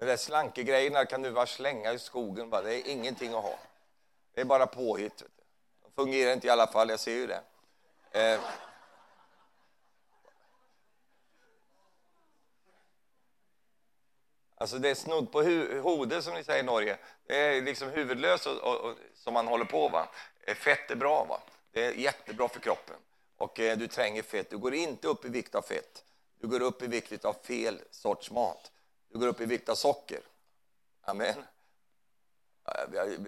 De där slankegrejerna kan du bara slänga i skogen. Bara. Det är ingenting att ha. Det är bara påhitt. De fungerar inte i alla fall, jag ser ju det. Eh. Alltså det är snudd på hu hode, som ni säger i Norge. Det är liksom huvudlöst och, och, och, som man håller på. Va? Eh, fett är bra. Va? Det är jättebra för kroppen. Och eh, du tränger fett. Du går inte upp i vikt av fett. Du går upp i vikt av fel sorts mat. Du går upp i vikt av socker. Amen. Jag,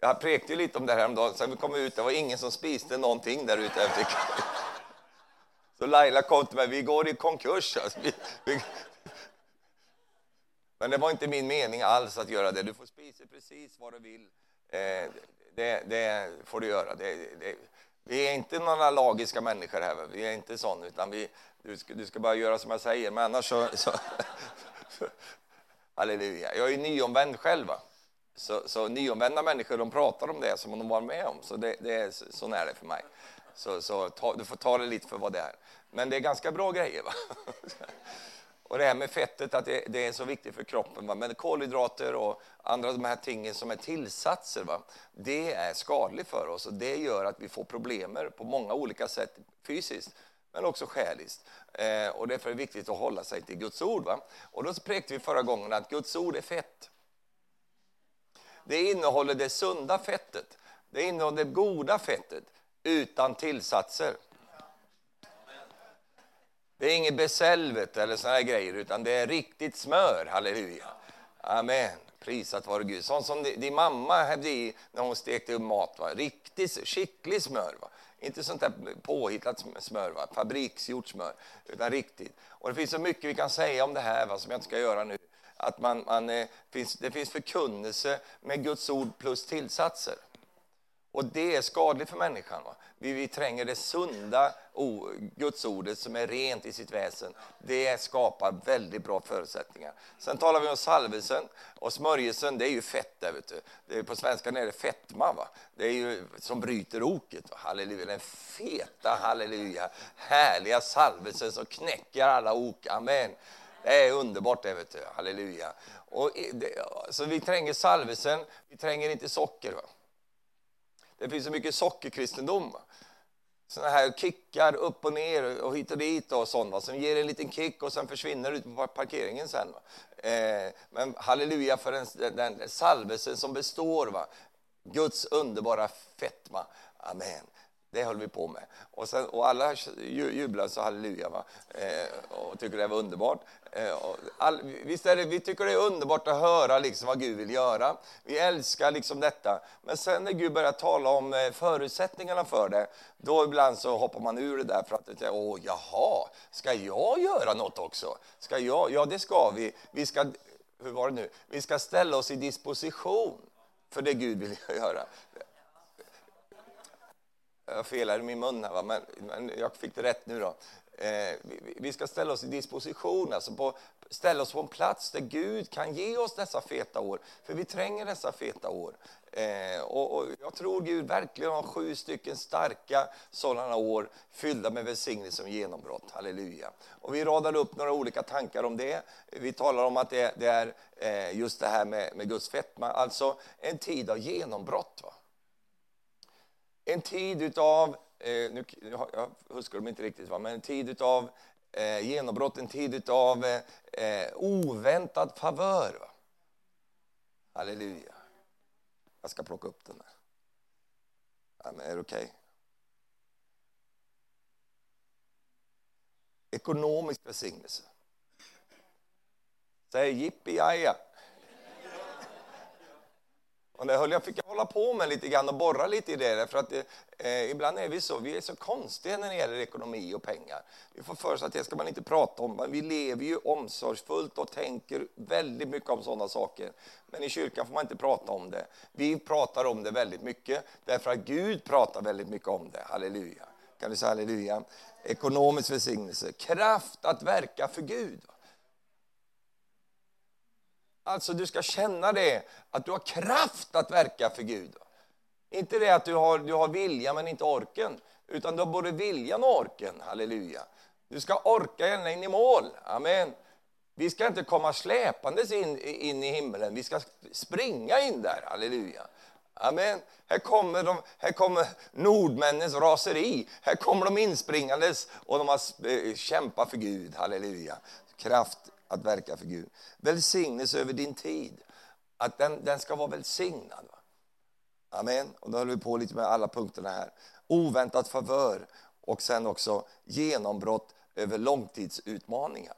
jag prekade lite om det här häromdagen. Sen vi kom ut, det var ingen som spiste någonting där ute. Så Laila kom till mig, vi går i konkurs. Alltså. Men det var inte min mening alls att göra det. Du får spisa precis vad du vill. Eh, det, det, får du göra. Det, det, vi är inte några lagiska människor här. Vi är inte sån, utan vi, du, ska, du ska bara göra som jag säger. Men annars så... så halleluja. Jag är nyomvänd själv. Va? Så, så nyomvända människor de pratar om det som de var med om. Så det, det är, så är det för mig. Så, så ta, du får ta det lite för vad det är. Men det är ganska bra grejer. Va? Och det här med fettet, att det, det är så viktigt för kroppen. Va? Men kolhydrater och andra de här tingen som är tillsatser, va? det är skadligt för oss. Och det gör att vi får problem på många olika sätt fysiskt, men också själiskt. Eh, och därför är det viktigt att hålla sig till Guds ord. Va? Och då präkte vi förra gången att Guds ord är fett. Det innehåller det sunda fettet. Det innehåller det goda fettet utan tillsatser. Det är inget beselvet eller såna grejer, utan det är riktigt smör. Halleluja. Amen. Prisat vare Gud. Sånt som din mamma hade i när hon stekte upp mat. Va? Riktigt skicklig smör. Va? Inte sånt där påhittat smör, va? fabriksgjort smör, utan riktigt. Och det finns så mycket vi kan säga om det här va? som jag inte ska göra nu. Att man, man, eh, finns, det finns förkunnelse med Guds ord plus tillsatser. Och det är skadligt för människan. Va? Vi, vi tränger det sunda o, gudsordet som är rent i sitt väsen. Det skapar väldigt bra förutsättningar. Sen talar vi om salvelsen och smörjelsen, det är ju fett där, vet du. Det är, på svenska är det fetma, va? Det är ju som bryter oket. Va? Halleluja, den feta, halleluja, härliga salvelsen som knäcker alla ok. Amen. Det är underbart det, vet du. Halleluja. Och eh, det, så vi tränger salvelsen, vi tränger inte socker. Va? Det finns så mycket sockerkristendom. Såna här kickar upp och ner och hit och dit och sånt, va? som ger en liten kick och sen försvinner ut på parkeringen sen. Eh, men halleluja för den, den salvelsen som består. Va? Guds underbara fetma. Amen. Det höll vi på med. Och, sen, och alla jublade så halleluja va? Eh, och tycker det var underbart. Eh, all, visst är det, vi tycker det är underbart att höra liksom vad Gud vill göra. Vi älskar liksom detta. Men sen när Gud börjar tala om eh, förutsättningarna för det, då ibland så hoppar man ur det där för att, åh jaha, ska jag göra något också? Ska jag? Ja, det ska vi. Vi ska, hur var det nu? Vi ska ställa oss i disposition för det Gud vill göra jag felade min mun här, va? Men, men jag fick det rätt nu då. Eh, vi, ska ställa oss i disposition, alltså på, ställa oss på en plats där Gud kan ge oss dessa feta år, för vi tränger dessa feta år. Eh, och, och, jag tror Gud verkligen har sju stycken starka sådana år fyllda med välsignelse och genombrott. Halleluja. Och vi radar upp några olika tankar om det. Vi talar om att det, det är eh, just det här med, med Guds fetma, alltså en tid av genombrott. Va? en tid utav, eh, nu, jag huskar dem inte riktigt, va? men en tid av eh, genombrott, en tid av eh, eh, oväntad favör. Va? Halleluja. Jag ska plocka upp den här. Ja, men är det okej? Okay? Ekonomisk välsignelse. Säg jippi jaja. Och det höll jag, fick jag hålla på med lite grann och borra lite i det. För att eh, ibland är vi så, vi är så konstiga när det gäller ekonomi och pengar. Vi får för oss att det ska man inte prata om. Men vi lever ju omsorgsfullt och tänker väldigt mycket om sådana saker. Men i kyrkan får man inte prata om det. Vi pratar om det väldigt mycket därför att Gud pratar väldigt mycket om det. Halleluja. Kan du säga halleluja? Ekonomisk välsignelse, kraft att verka för Gud. Va? Alltså du ska känna det, att du har kraft att verka för Gud. Inte det att du har, du har vilja men inte orken, utan du har både viljan och orken. Halleluja. Du ska orka ända in i mål. Amen. Vi ska inte komma släpandes in, in i himlen, vi ska springa in där. Halleluja. Amen. Här kommer, de, här kommer nordmännens raseri. Här kommer de inspringandes och de har eh, kämpat för Gud. Halleluja. Kraft att verka för Gud. Välsignelse över din tid. Att den, den ska vara välsignad. Va? Amen. Och då håller vi på lite med alla punkterna här. Oväntat favör och sen också genombrott över långtidsutmaningar.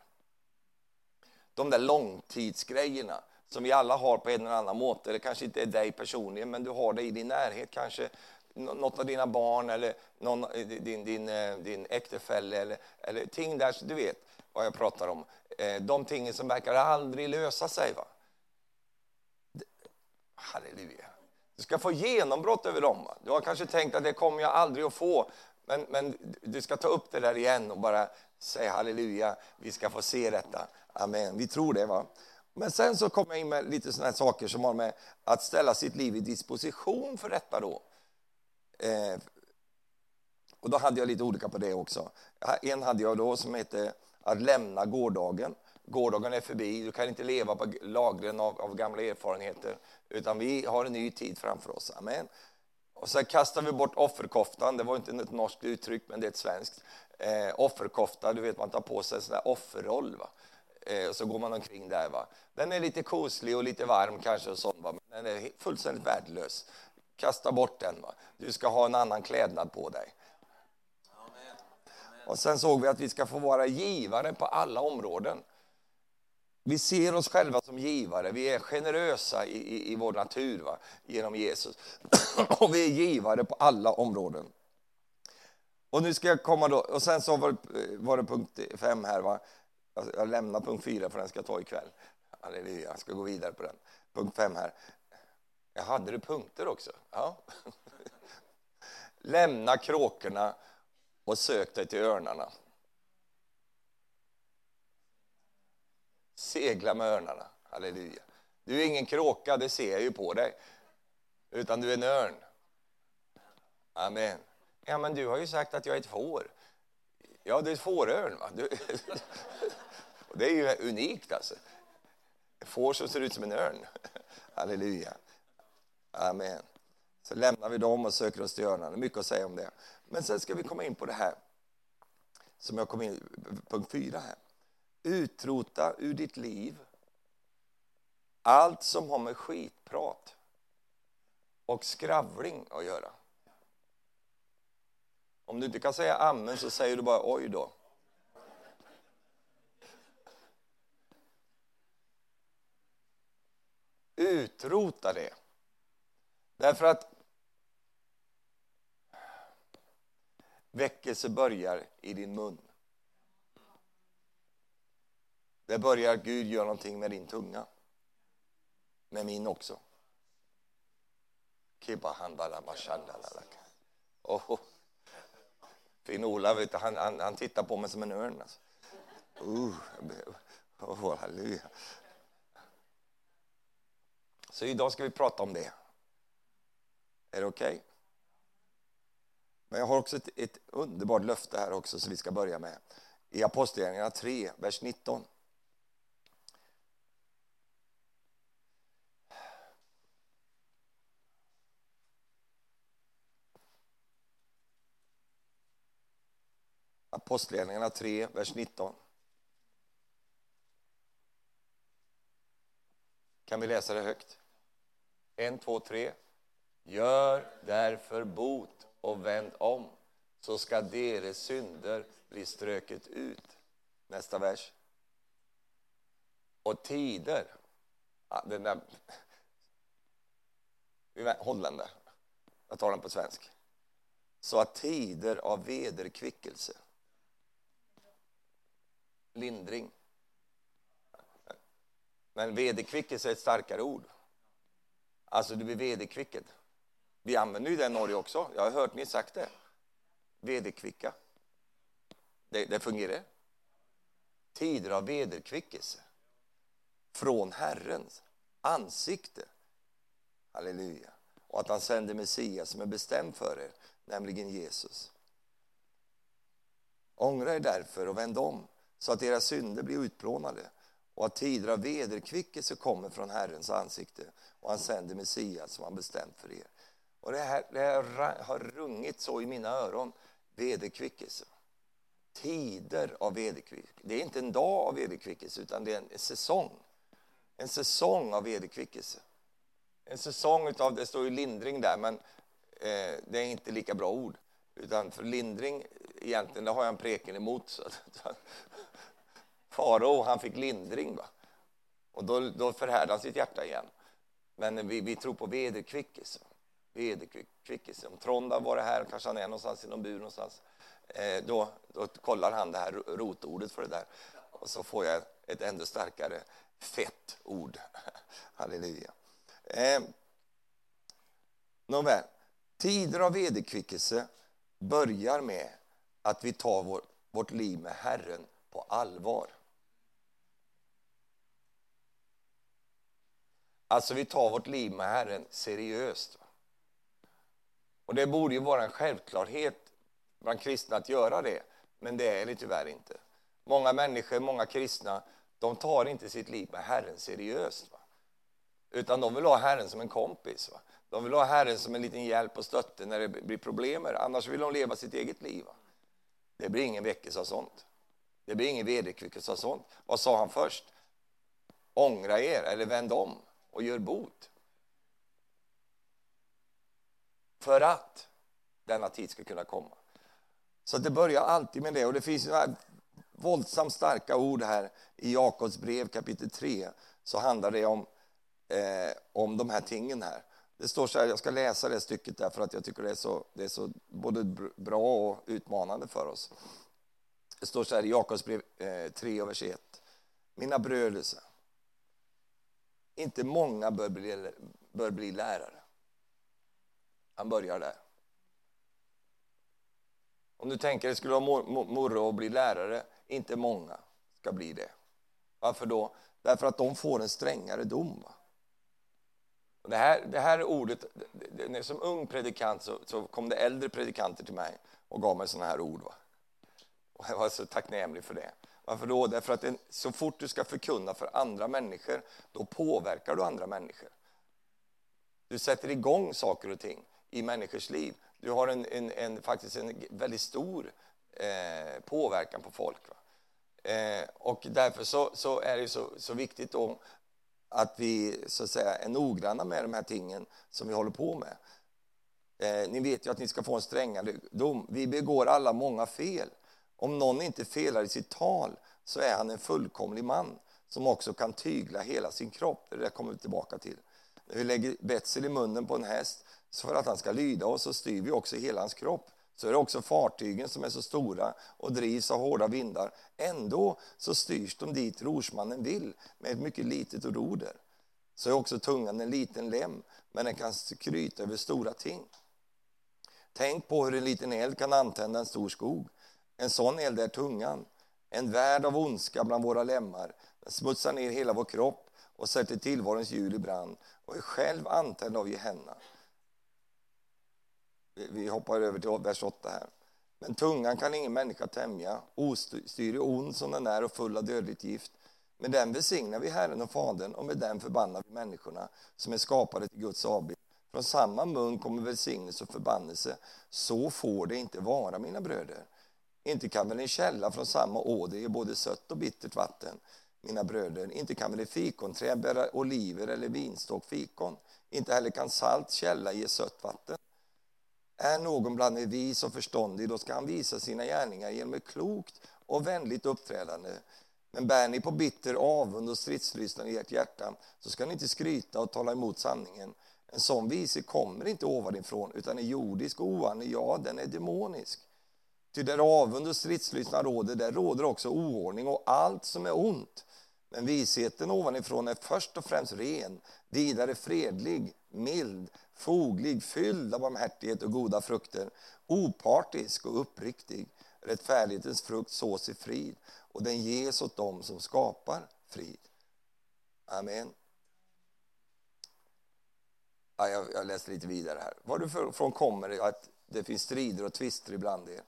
De där långtidsgrejerna som vi alla har på en eller annan måte. Det kanske inte är dig personligen, men du har det i din närhet. Kanske något av dina barn eller någon, eh, din, din, eh, din äktefälle eller, eller ting där, du vet vad jag pratar om. Eh, de tingen som verkar aldrig lösa sig. Va? Halleluja. Du ska få genombrott över dem. Va? Du har kanske tänkt att det kommer jag aldrig att få. Men, men du ska ta upp det där igen och bara säga halleluja. Vi ska få se detta. Amen. Vi tror det. va? Men sen så kommer jag in med lite sådana saker som har med att ställa sitt liv i disposition för detta då. Eh, och då hade jag lite olika på det också. En hade jag då som hette att lämna gårdagen. Gårdagen är förbi, du kan inte leva på lagren av, av gamla erfarenheter. Utan vi har en ny tid framför oss. Amen. Och sen kastar vi bort offerkoftan, det var inte ett norskt uttryck men det är ett svenskt. Eh, offerkofta, du vet man tar på sig en sån där offerroll. Va? Eh, och så går man omkring där. Va? Den är lite koslig och lite varm kanske, och sånt, va? men den är fullständigt värdelös. Kasta bort den. Va? Du ska ha en annan klädnad på dig. Och sen såg vi att vi ska få vara givare på alla områden. Vi ser oss själva som givare, vi är generösa i, i, i vår natur va? genom Jesus. och vi är givare på alla områden. Och nu ska jag komma då, och sen så var, var det punkt fem här. Va? Jag lämnar punkt fyra för den ska jag ta ikväll. Halleluja, jag ska gå vidare på den. Punkt fem här. Jag hade du punkter också? Ja. Lämna kråkorna och sök dig till örnarna. Segla med örnarna. Halleluja. Du är ingen kråka, det ser jag ju på dig. Utan du är en örn. Amen. Ja, men du har ju sagt att jag är ett får. Ja, du är ett fårörn. Va? Du, det är ju unikt alltså. Får som ser ut som en örn. Halleluja. Amen. Så lämnar vi dem och söker oss till örnarna. Mycket att säga om det. Men sen ska vi komma in på det här som jag kom in punkt fyra här. Utrota ur ditt liv allt som har med skitprat och skravling att göra. Om du inte kan säga amen så säger du bara oj då. Utrota det. Därför att väckelse börjar i din mun. Det börjar Gud göra någonting med din tunga. Med min också. Oh. oh. Fin-Ola, han, han, han tittar på mig som en örn. Alltså. Uh, oh, halleluja. Så idag ska vi prata om det. Är det okej? Okay? Men jag har också ett, ett, underbart löfte här också som vi ska börja med. I Apostlagärningarna 3, vers 19. Apostlagärningarna 3, vers 19. Kan vi läsa det högt? En, två, tre. Gör därför bot och vänd om, så ska deras synder bli ströket ut. Nästa vers. Och tider. Ja, den där. Holländare. Jag tar den på svensk. Så att tider av vederkvickelse lindring. Men vederkvickelse är ett starkare ord. Alltså, du blir vederkvickad. Vi använder ju det i Norge också. Jag har hört ni sagt det. Vederkvicka. Det, det fungerar. Tider av vederkvickelse. Från Herrens ansikte. Halleluja. Och att han sänder Messias som är bestämd för er, nämligen Jesus. Ångra er därför och vänd om så att era synder blir utplånade och att tider av vederkvickelse kommer från Herrens ansikte och han sänder Messias som han bestämt för er. Och det här, det här har rungit så i mina öron, vederkvickelse. Tider av vederkvickelse. Det är inte en dag av vederkvickelse utan det är en säsong. En säsong av vederkvickelse. En säsong av, det står ju lindring där, men eh, det är inte lika bra ord. Utan för lindring, egentligen, det har jag en preken emot. Så, så, Farao, han fick lindring. Va? Och då, då förhärde han sitt hjärta igen. Men vi, vi tror på vederkvickelse. Vederkvickelse. Om Trond har varit här, kanske han är någonstans i någon bur någonstans. Eh, då, då kollar han det här rotordet för det där. Och så får jag ett ännu starkare fett ord. Halleluja. Eh, nåväl, tider av vederkvickelse börjar med att vi tar vår, vårt liv med Herren på allvar. Alltså vi tar vårt liv med Herren seriöst. Och det borde ju vara en självklarhet bland kristna att göra det, men det är det tyvärr inte. Många människor, många kristna, de tar inte sitt liv med Herren seriöst. Va? Utan de vill ha Herren som en kompis. Va? De vill ha Herren som en liten hjälp och stötte när det blir problem. Annars vill de leva sitt eget liv. Va? Det blir ingen väckelse av sånt. Det blir ingen vederkvickelse av sånt. Vad sa han först? Ångra er, eller vänd om och gör bot. För att denna tid ska kunna komma. Så det börjar alltid med det. Och det finns några våldsamt starka ord här i Jakobs brev kapitel 3. Så handlar det om, eh, om de här tingen här. Det står så här, jag ska läsa det stycket där för att jag tycker det är så, det är så både bra och utmanande för oss. Det står så här i Jakobs brev eh, 3 och vers 1. Mina bröder, inte många bör bli, bör bli lärare. Han börjar där. Om du tänker att det skulle vara morro att bli lärare, inte många ska bli det. Varför då? Därför att de får en strängare dom. Och det, här, det här ordet, det, det, som ung predikant så, så, kom det äldre predikanter till mig och gav mig sådana här ord. Va? Och jag var så tacknämlig för det. Varför då? Därför att så fort du ska förkunna för andra människor, då påverkar du andra människor. Du sätter igång saker och ting i människors liv. Du har en, en, en faktiskt en väldigt stor eh, påverkan på folk. Eh, och därför så, så är det så, så viktigt då att vi så att säga, är noggranna med de här tingen som vi håller på med. Eh, ni vet ju att ni ska få en strängare dom. Vi begår alla många fel. Om någon inte felar i sitt tal så är han en fullkomlig man som också kan tygla hela sin kropp. Det där kommer vi tillbaka till. När vi lägger betsel i munnen på en häst så för att han ska lyda oss så styr vi också hela hans kropp. Så är det också fartygen som är så stora och drivs av hårda vindar. Ändå så styrs de dit rorsmannen vill med ett mycket litet roder. Så är också tungan en liten lem, men den kan skryta över stora ting. Tänk på hur en liten eld kan antända en stor skog. En sån eld är tungan, en värld av ondska bland våra lemmar. Den smutsar ner hela vår kropp och sätter tillvarons hjul i brand och är själv antänd av Gehenna. Vi hoppar över till vers 8 här. Men tungan kan ingen människa tämja, ostyrig och ond som den är och full av dödligt gift. Med den välsignar vi Herren och Fadern och med den förbannar vi människorna som är skapade till Guds avbild. Från samma mun kommer välsignelse och förbannelse. Så får det inte vara, mina bröder. Inte kan väl en källa från samma åder ge både sött och bittert vatten, mina bröder. Inte kan väl ett fikonträd bära oliver eller vinstock fikon. Inte heller kan salt källa ge sött vatten. Är någon bland er vis och förståndig, då ska han visa sina gärningar genom ett klokt och vänligt uppträdande. Men bär ni på bitter avund och stridslystnad i ert hjärta, så ska ni inte skryta och tala emot sanningen. En sån vishet kommer inte ovanifrån, utan är jordisk och oandlig, ja, den är demonisk. Ty där avund och stridslystnad råder, där råder också oordning och allt som är ont. Men visheten ovanifrån är först och främst ren, vidare fredlig, mild, foglig, fylld av barmhärtighet och goda frukter, opartisk och uppriktig. Rättfärdighetens frukt sås i frid och den ges åt dem som skapar frid. Amen. Ja, jag, jag läser lite vidare här. Varifrån kommer det att det finns strider och tvister ibland er?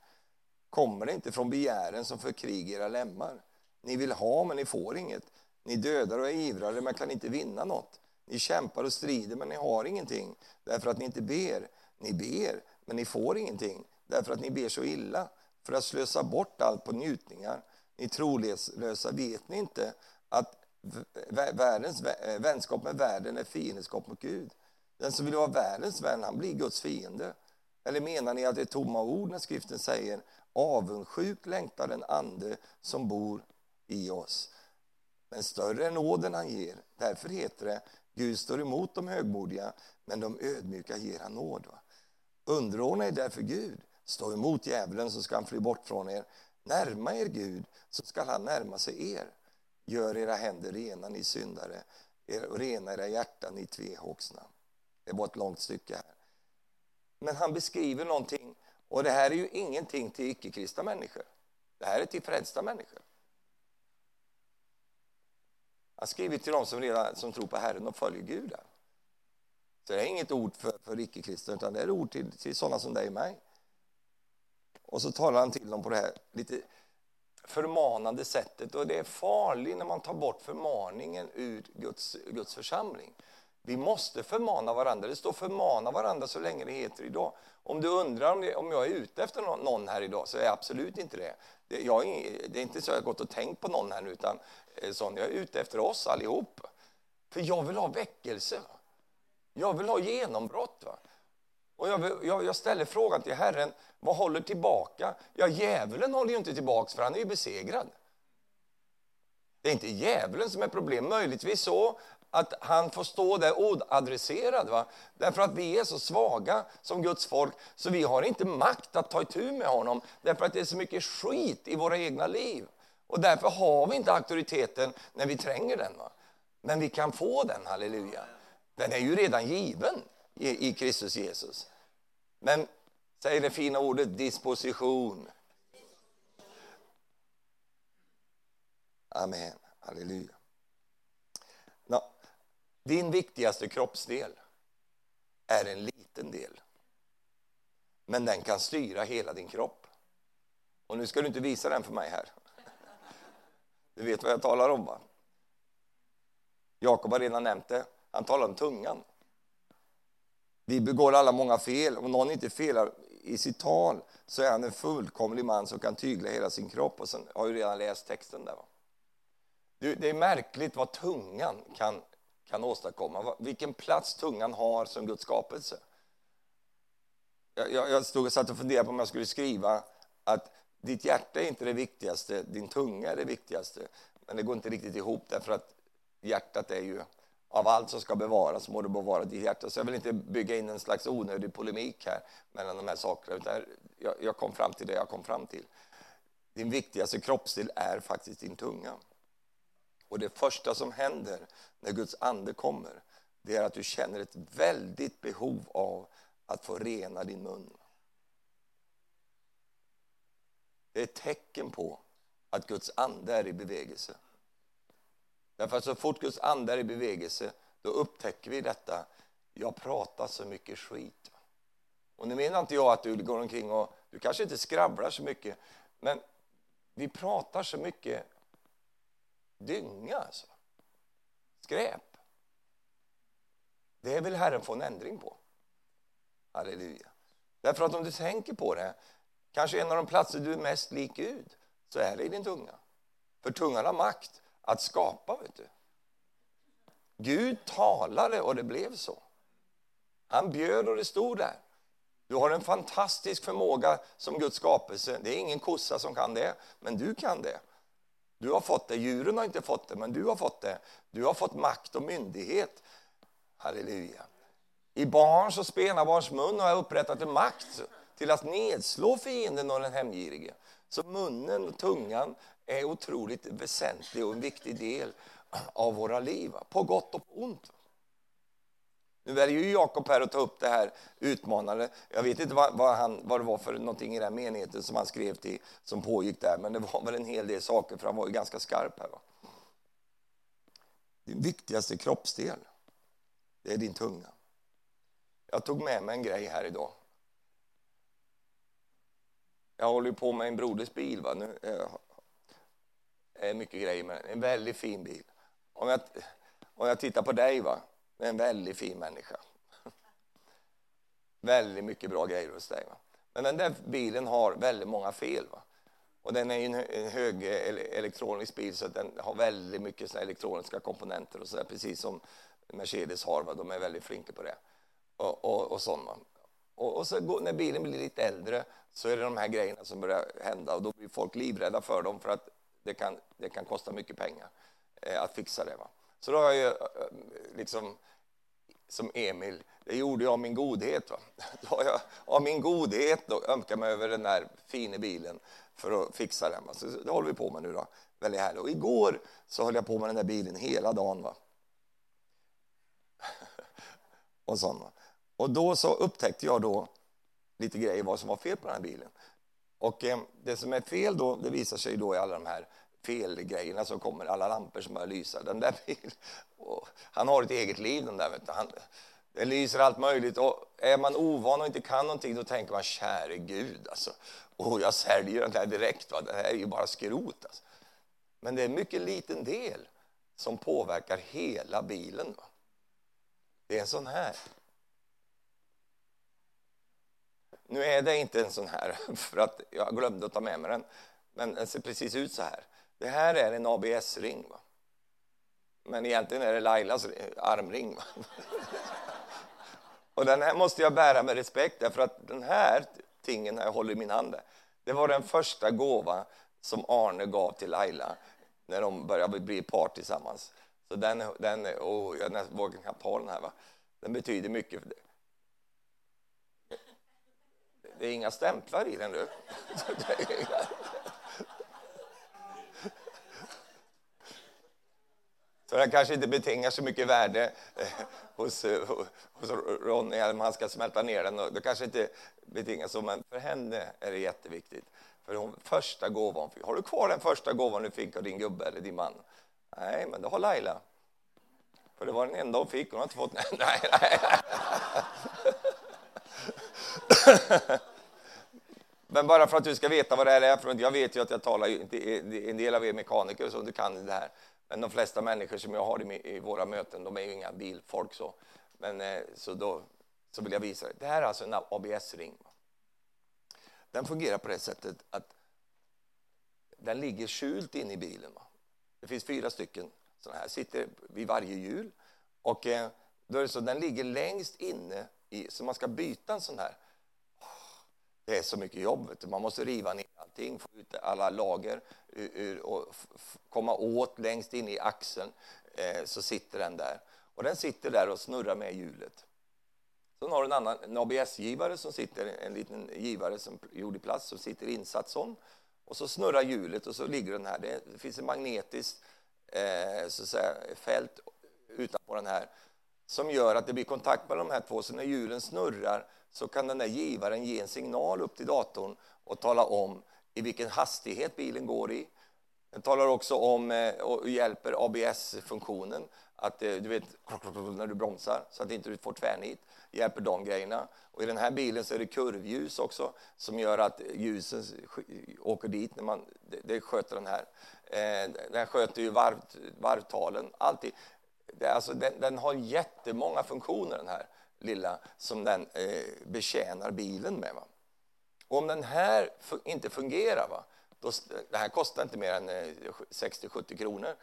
Kommer det inte från begären som förkrigar era lemmar? Ni vill ha, men ni får inget. Ni dödar och är ivrare men kan inte vinna något. Ni kämpar och strider men ni har ingenting därför att ni inte ber. Ni ber men ni får ingenting därför att ni ber så illa för att slösa bort allt på njutningar. Ni trolösa, vet ni inte att världens, eh, vänskap med världen är fiendskap mot Gud? Den som vill vara världens vän, han blir Guds fiende. Eller menar ni att det är tomma ord när skriften säger avundsjuk längtar den ande som bor i oss? Men större är nåden han ger. Därför heter det Gud står emot de högmodiga, men de ödmjuka ger han nåd. Underordna er därför Gud. Stå emot djävulen så ska han fly bort från er. Närma er Gud så ska han närma sig er. Gör era händer rena, ni syndare, och rena era hjärtan, ni tvehågsna. Det var ett långt stycke här. Men han beskriver någonting, och det här är ju ingenting till icke-kristna människor. Det här är till frälsta människor. Han skriver till dem som, redan, som tror på Herren och följer Gud. Så det är inget ord för, för icke-kristna, utan det är ord till, till sådana som dig och mig. Och så talar han till dem på det här lite förmanande sättet. Och det är farligt när man tar bort förmaningen ur Guds, Guds församling. Vi måste förmana varandra. Det står förmana varandra så länge det heter idag. Om du undrar om, det, om jag är ute efter någon här idag så är jag absolut inte det. Det, jag, det är inte så jag har gått och tänkt på någon här nu utan eh, sån, jag är ute efter oss allihop. För jag vill ha väckelse. Jag vill ha genombrott. Va? Och jag, jag, jag, ställer frågan till Herren, vad håller tillbaka? Ja, djävulen håller ju inte tillbaka för han är ju besegrad. Det är inte djävulen som är problem, möjligtvis så att han får stå där oadresserad. Va? Därför att vi är så svaga som Guds folk så vi har inte makt att ta itu med honom därför att det är så mycket skit i våra egna liv. Och därför har vi inte auktoriteten när vi tränger den. Va? Men vi kan få den, halleluja. Den är ju redan given i, i Kristus Jesus. Men, säg det fina ordet disposition. Amen, halleluja. Din viktigaste kroppsdel är en liten del. Men den kan styra hela din kropp. Och nu ska du inte visa den för mig här. Du vet vad jag talar om va? Jakob har redan nämnt det. Han talar om tungan. Vi begår alla många fel. Om någon inte felar i sitt tal så är han en fullkomlig man som kan tygla hela sin kropp. Och sen har ju redan läst texten där. Va? Det är märkligt vad tungan kan kan åstadkomma. Vilken plats tungan har som Guds skapelse. Jag, jag, jag stod och satt och funderade på om jag skulle skriva att ditt hjärta är inte det viktigaste, din tunga är det viktigaste. Men det går inte riktigt ihop därför att hjärtat är ju av allt som ska bevaras må det bevara ditt hjärta. Så jag vill inte bygga in en slags onödig polemik här mellan de här sakerna. Utan jag, jag kom fram till det jag kom fram till. Din viktigaste kroppsdel är faktiskt din tunga. Och det första som händer när Guds ande kommer, det är att du känner ett väldigt behov av att få rena din mun. Det är ett tecken på att Guds ande är i bevegelse. Därför att så fort Guds ande är i bevegelse, då upptäcker vi detta. Jag pratar så mycket skit. Och nu menar inte jag att du går omkring och, du kanske inte skravlar så mycket, men vi pratar så mycket dynga, alltså. skräp. Det vill Herren få en ändring på. Halleluja. Därför att om du tänker på det, kanske en av de platser du är mest lik Gud, så är det i din tunga. För tungan har makt att skapa, vet du. Gud talade och det blev så. Han bjöd och det stod där. Du har en fantastisk förmåga som Guds skapelse. Det är ingen kossa som kan det, men du kan det. Du har fått det, djuren har inte fått det, men du har fått det. Du har fått makt och myndighet. Halleluja. I barns och spenabarns mun har jag upprättat en makt till att nedslå fienden och den hemgirige. Så munnen och tungan är otroligt väsentlig och en viktig del av våra liv, på gott och på ont. Nu väljer ju Jakob här att ta upp det här utmanande. Jag vet inte vad, vad, han, vad det var för någonting i den menigheten som han skrev till, som pågick där, men det var väl en hel del saker, för han var ju ganska skarp här. Va? Din viktigaste kroppsdel, det är din tunga. Jag tog med mig en grej här idag. Jag håller på med en broders bil. Va? Nu, eh, är mycket grejer med den. En väldigt fin bil. om jag, om jag tittar på dig, va? En väldigt fin människa. väldigt mycket bra grejer hos dig. Va? Men den där bilen har väldigt många fel. Va? Och den är en hög elektronisk bil så den har väldigt mycket elektroniska komponenter och så där, precis som Mercedes har. Va? De är väldigt flinka på det. Och, och, och sånt, och, och, så går, när bilen blir lite äldre så är det de här grejerna som börjar hända och då blir folk livrädda för dem för att det kan, det kan kosta mycket pengar eh, att fixa det. Va? Så då har jag ju eh, liksom som Emil, det gjorde jag av min godhet. Va? Då har jag av min godhet då ömkat mig över den där fina bilen för att fixa den. Va? Så det håller vi på med nu då. Väldigt härligt. Och igår så höll jag på med den där bilen hela dagen. Va? och, sånt, va? och då så upptäckte jag då lite grejer vad som var fel på den här bilen. Och eh, det som är fel då, det visar sig då i alla de här felgrejerna som kommer, alla lampor som börjar lysa. Den där bilen, han har ett eget liv den där. Vet du. Han, det lyser allt möjligt. Och är man ovan och inte kan någonting då tänker man käre Gud, alltså. Oh, jag säljer den här direkt. Va? Det här är ju bara skrot. Alltså. Men det är en mycket liten del som påverkar hela bilen. Va? Det är en sån här. Nu är det inte en sån här, för att jag glömde att ta med mig den. Men den ser precis ut så här. Det här är en ABS-ring. Men egentligen är det Lailas armring. Va? Och den här måste jag bära med respekt, därför att den här tingen jag håller i min hand, det var den första gåva som Arne gav till Laila när de började bli par tillsammans. Så den, den, oh, jag vågar knappt ha den här. Va? Den betyder mycket. Det är inga stämplar i den nu. Så den kanske inte betingar så mycket värde eh, hos, eh, hos Ronny, om han ska smälta ner den. Det kanske inte betingar så, men för henne är det jätteviktigt. För hon, första gåvan, har du kvar den första gåvan du fick av din gubbe eller din man? Nej, men det har Laila. För det var den enda hon fick, hon har inte fått... Nej, nej, nej. Men bara för att du ska veta vad det här är, för jag vet ju att jag talar, en del av er mekaniker så du kan det här. Men de flesta människor som jag har i, i våra möten, de är ju inga bilfolk så. Men eh, så då så vill jag visa det. Det här är alltså en ABS-ring. Den fungerar på det sättet att den ligger skjult in i bilen. Det finns fyra stycken sådana här, sitter vid varje hjul. Och eh, då är det så, den ligger längst inne, i, så man ska byta en sån här det är så mycket jobb. Man måste riva ner allting, få ut alla lager och komma åt längst in i axeln. Eh, så sitter den där. Och den sitter där och snurrar med hjulet. Sen har du en annan en ABS-givare som sitter, en liten givare som gjord i plast som sitter insatt sån. Och så snurrar hjulet och så ligger den här. Det finns ett magnetiskt eh, så att säga, fält utanpå den här som gör att det blir kontakt mellan de här två. Så när hjulen snurrar så kan den där givaren ge en signal upp till datorn och tala om i vilken hastighet bilen går i. Den talar också om eh, och hjälper ABS-funktionen, att eh, du vet när du bromsar så att inte du får tvärnit. Hjälper de grejerna. Och I den här bilen så är det kurvljus också som gör att ljusen åker dit. när man Det sköter den här. Eh, den sköter ju varv, varvtalen, alltid. Det, alltså, den, den har jättemånga funktioner den här lilla som den eh, betjänar bilen med. Va? Och om den här inte fungerar, va? Då, det här kostar inte mer än eh, 60-70 kronor,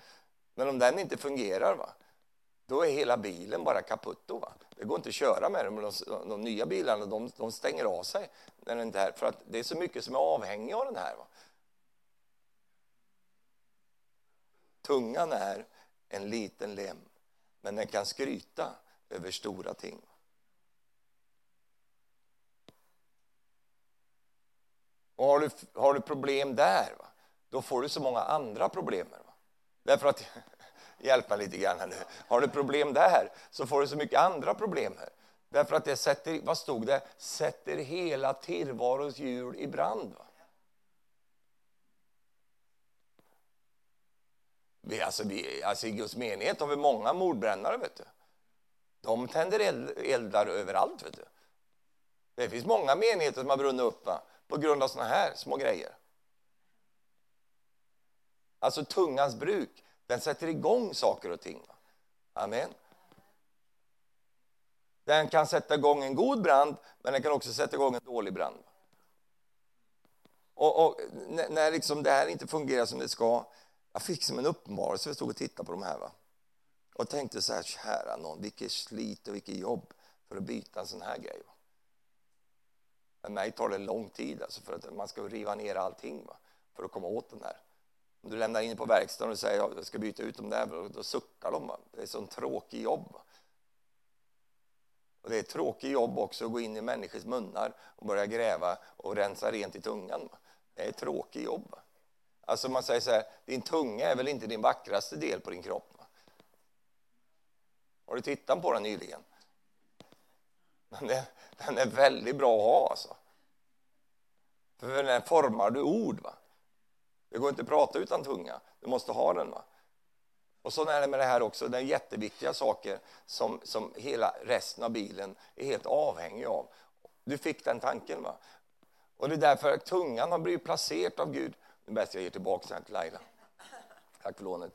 men om den inte fungerar, va? då är hela bilen bara kaputt. Va? Det går inte att köra med den, De, de nya bilarna de, de, stänger av sig när den där, för att det är så mycket som är avhängigt av den här. Va? Tungan är en liten lem, men den kan skryta över stora ting. Och har du, har du problem där, va? då får du så många andra problem. Va? Därför att, hjälp mig lite grann här nu. Har du problem där så får du så mycket andra problem här. Därför att det sätter, vad stod det? Sätter hela tillvarons hjul i brand. Va? Vi, alltså, vi, alltså I Guds menighet har vi många mordbrännare. Vet du. De tänder eld, eldar överallt. Vet du. Det finns många menigheter som har brunnit upp. Va? På grund av såna här små grejer. Alltså tungans bruk, Den sätter igång saker och ting. Amen. Den kan sätta igång en god brand, men den kan också sätta igång en dålig brand. Och, och när liksom det här inte fungerar som det ska, jag fick som en uppenbarelse, jag stod och tittade på de här. Va? Och tänkte så här, kära någon, vilket slit och vilket jobb för att byta en sån här grej. Va? Men mig tar det lång tid, alltså för att man ska riva ner allting va? för att komma åt den här. Om du lämnar in på verkstaden och säger att jag ska byta ut dem där, då suckar de. Va? Det är ett tråkig tråkigt jobb. Va? Och det är ett tråkigt jobb också att gå in i människors munnar och börja gräva och rensa rent i tungan. Va? Det är ett tråkigt jobb. Va? Alltså man säger så här, din tunga är väl inte din vackraste del på din kropp? Va? Har du tittat på den nyligen? Den är, den är väldigt bra att ha alltså. För den formar du ord. Va? Det går inte att prata utan tunga. Du måste ha den. va. Och så är det med det här också. Det är jätteviktiga saker som, som hela resten av bilen är helt avhängig av. Du fick den tanken. va? Och det är därför att tungan har blivit placerad av Gud. Nu bäst jag ger tillbaka den till Laila. Tack för lånet.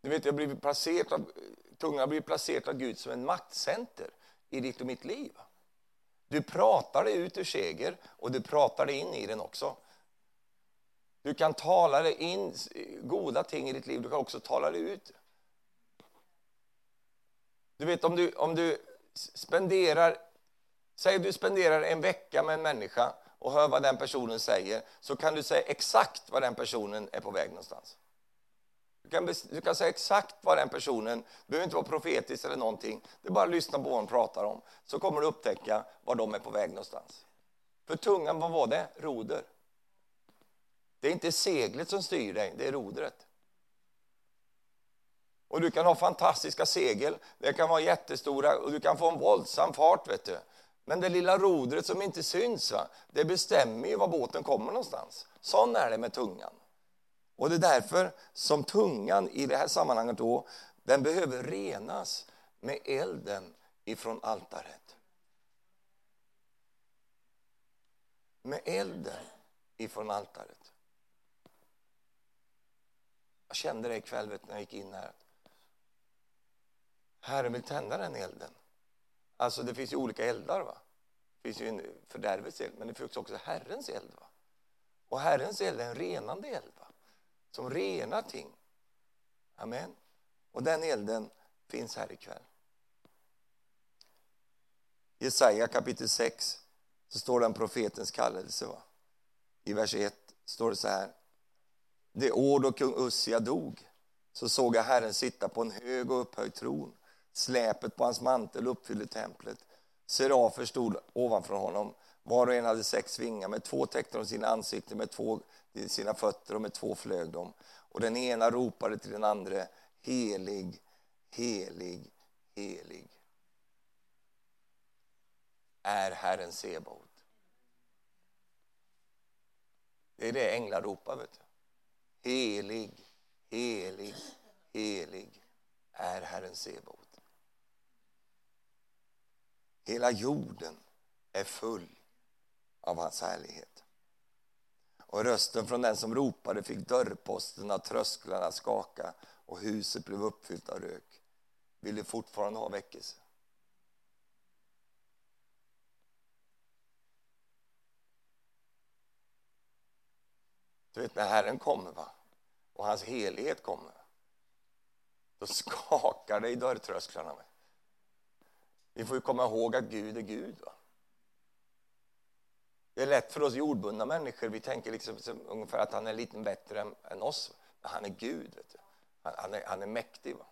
Du vet, jag har blivit placerad av, tungan har blivit placerad av Gud som en maktcenter i ditt och mitt liv. Du pratar dig ut ur seger och du pratar dig in i den också. Du kan tala dig in goda ting i ditt liv, du kan också tala dig ut. Du vet om du, om du spenderar, säg du spenderar en vecka med en människa och hör vad den personen säger, så kan du säga exakt vad den personen är på väg någonstans. Du kan, du kan säga exakt vad den personen, det behöver inte vara profetiskt eller någonting, det är bara att lyssna på vad de pratar om, så kommer du upptäcka var de är på väg någonstans. För tungan, vad var det? Roder. Det är inte seglet som styr dig, det är rodret. Och du kan ha fantastiska segel, det kan vara jättestora och du kan få en våldsam fart. Vet du. Men det lilla rodret som inte syns, va, det bestämmer ju var båten kommer någonstans. Sån är det med tungan. Och det är därför som tungan i det här sammanhanget då, den behöver renas med elden ifrån altaret. Med elden ifrån altaret. Jag kände det ikväll när jag gick in här. Herren vill tända den elden. Alltså det finns ju olika eldar. va? Det finns ju en fördärvets eld, men det finns också Herrens eld. va? Och Herrens eld är en renande eld. Som renar ting. Amen. Och den elden finns här ikväll. I Jesaja kapitel 6 så står det om profetens kallelse. Va? I vers 1 står det så här. Det år då kung Ussia dog så såg jag Herren sitta på en hög och upphöjd tron. Släpet på hans mantel uppfyllde templet. Serafer stod ovanför honom. Var och en hade sex vingar. Med två täckte de sina ansikten, med två sina fötter och med två flög de. Och den ena ropade till den andra, helig, helig, helig är Herren Sebaot. Det är det änglar ropar. Vet du. Helig, helig, helig är Herren Sebaot. Hela jorden är full av hans härlighet. Och rösten från den som ropade fick dörrposten av trösklarna skaka och huset blev uppfyllt av rök. Vill du fortfarande ha väckelse? Du vet, när Herren kommer va? och hans helighet kommer då skakar det i dörrtrösklarna. Vi får ju komma ihåg att Gud är Gud. Va? Det är lätt för oss jordbundna människor. Vi tänker liksom ungefär att han är lite bättre än, än oss. Men han är Gud. Vet du. Han, han, är, han är mäktig. Va?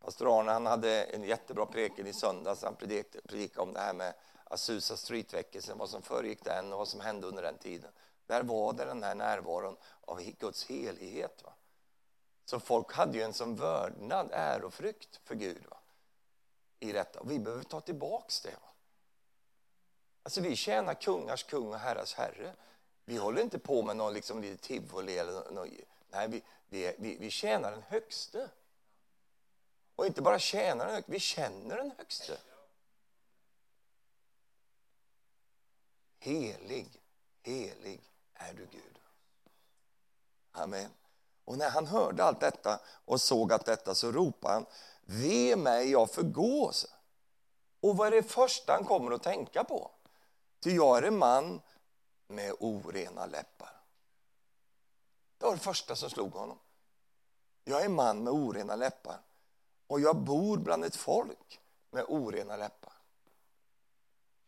Pastor Arne han hade en jättebra preken i söndags. Han predikade, predikade om det här med Azusa Street-väckelsen, vad som föregick den och vad som hände under den tiden. Där var det den här närvaron av Guds helighet. Va? Så folk hade ju en som vördnad, ärofrykt för Gud va? i detta. Och vi behöver ta tillbaks det. Va? Alltså vi tjänar kungars kung och herrars herre. Vi håller inte på med någon liksom lite tivoli eller något. Nej, vi, vi, vi, vi tjänar den högste. Och inte bara tjänar den högste, vi känner den högste. Helig, helig är du Gud. Amen. Och när han hörde allt detta och såg att detta så ropade han Ve mig, jag förgås. Och vad är det första han kommer att tänka på? Ty jag är en man med orena läppar. Det var det första som slog honom. Jag är en man med orena läppar och jag bor bland ett folk med orena läppar.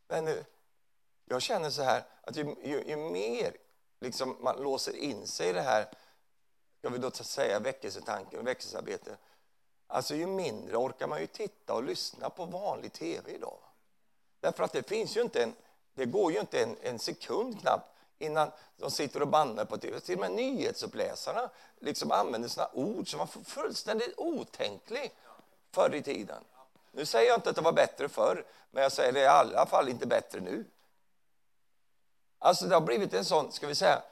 Men jag känner så här att ju, ju, ju mer liksom man låser in sig i det här, ska vi då säga väckelsetanken och väckelsearbete, alltså ju mindre orkar man ju titta och lyssna på vanlig tv idag. Därför att det finns ju inte en, det går ju inte en, en sekund knappt innan de sitter och bannar på tv. Till och med nyhetsuppläsarna liksom använder såna ord som var fullständigt otänklig förr i tiden. Nu säger jag inte att det var bättre förr, men jag säger det är i alla fall inte bättre nu. Alltså det har blivit en sån, ska vi säga,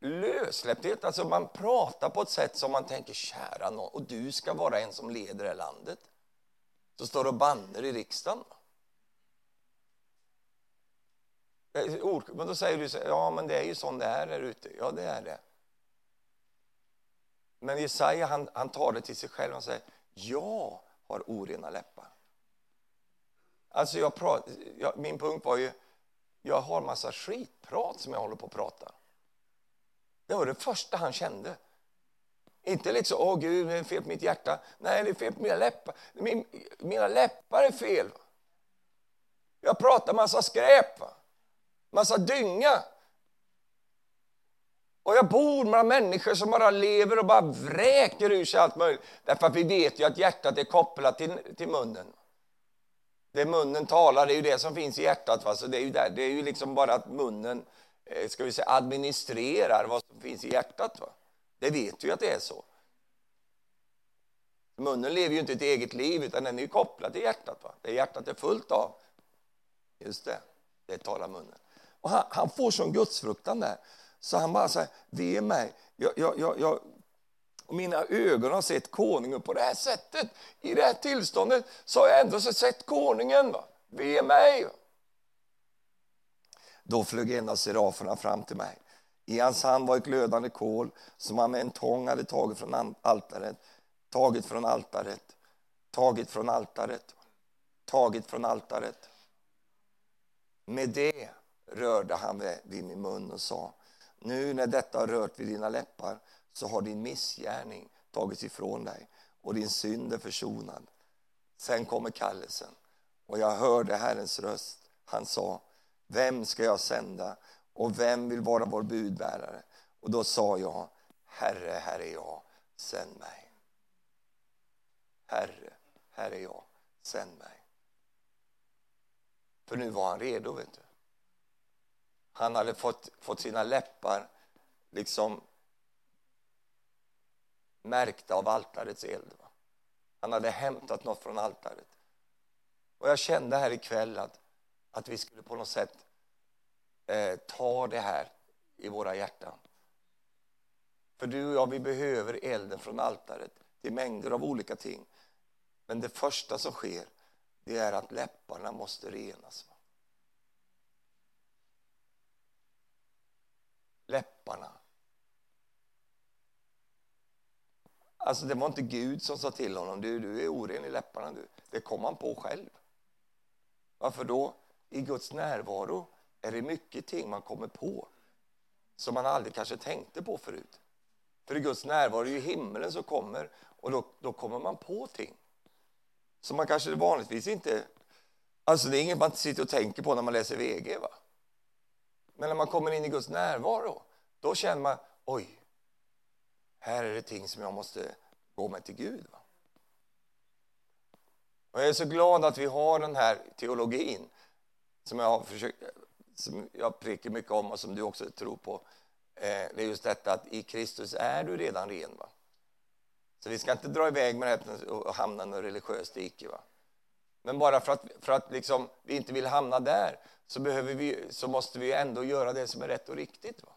lössläppthet. Alltså man pratar på ett sätt som man tänker, kära någon, och du ska vara en som leder det här landet. Så står och banner i riksdagen. Eh, men då säger du, så, ja men det är ju sån det är där ute. Ja, det är det. Men Jesaja han, han tar det till sig själv och säger, jag har orena läppar. Alltså jag prat, jag, min punkt var ju, jag har massa skitprat som jag håller på att prata. Det var det första han kände. Inte liksom, åh gud, det är fel på mitt hjärta. Nej, det är fel på mina läppar. Min, mina läppar är fel. Jag pratar massa skräp, va? Massa dynga. Och jag bor bland människor som bara lever och bara vräker ur sig allt möjligt. Därför att vi vet ju att hjärtat är kopplat till, till munnen. Det munnen talar, det är ju det som finns i hjärtat. Va? Så det, är ju där, det är ju liksom bara att munnen eh, ska vi säga, administrerar vad som finns i hjärtat. Va? Det vet vi att det är så. Munnen lever ju inte ett eget liv, utan den är kopplad till hjärtat. Va? Det hjärtat är fullt av. Just det, det talar munnen. Och han, han får sån gudsfruktan där, så han bara säger, ve mig. Jag, jag, jag, jag, mina ögon har sett konungen på det här sättet. I det här tillståndet så har jag ändå sett konungen. Va? Ve mig! Då flög en av seraferna fram till mig. I hans hand var ett glödande kol som han med en tång hade tagit från altaret, tagit från altaret, tagit från altaret, tagit från altaret. Med det rörde han vid min mun och sa nu när detta har rört vid dina läppar så har din missgärning tagits ifrån dig och din synd är försonad. Sen kommer kallelsen och jag hörde Herrens röst. Han sa, vem ska jag sända och vem vill vara vår budbärare? Och då sa jag, Herre, här är jag, sänd mig. Herre, här är jag, sänd mig. För nu var han redo, vet du. Han hade fått, fått sina läppar liksom märkta av altarets eld. Va? Han hade hämtat något från altaret. Och jag kände här ikväll att, att vi skulle på något sätt eh, ta det här i våra hjärtan. För du och jag, vi behöver elden från altaret till mängder av olika ting. Men det första som sker, det är att läpparna måste renas. Va? Läpparna. Alltså det var inte Gud som sa till honom, du, du är oren i läpparna. Du. Det kom han på själv. Varför då? I Guds närvaro är det mycket ting man kommer på som man aldrig kanske tänkte på förut. För i Guds närvaro är ju himlen som kommer och då, då kommer man på ting som man kanske vanligtvis inte... Alltså det är inget man sitter och tänker på när man läser VG. Va? Men när man kommer in i Guds närvaro, då känner man oj, här är det ting som jag måste gå med till Gud. Va? Och jag är så glad att vi har den här teologin som jag har försökt, som jag prickar mycket om och som du också tror på. Eh, det är just detta att i Kristus är du redan ren. Va? Så vi ska inte dra iväg med det och hamna i något religiöst dike. Va? Men bara för att, för att liksom, vi inte vill hamna där så, behöver vi, så måste vi ändå göra det som är rätt och riktigt. Va?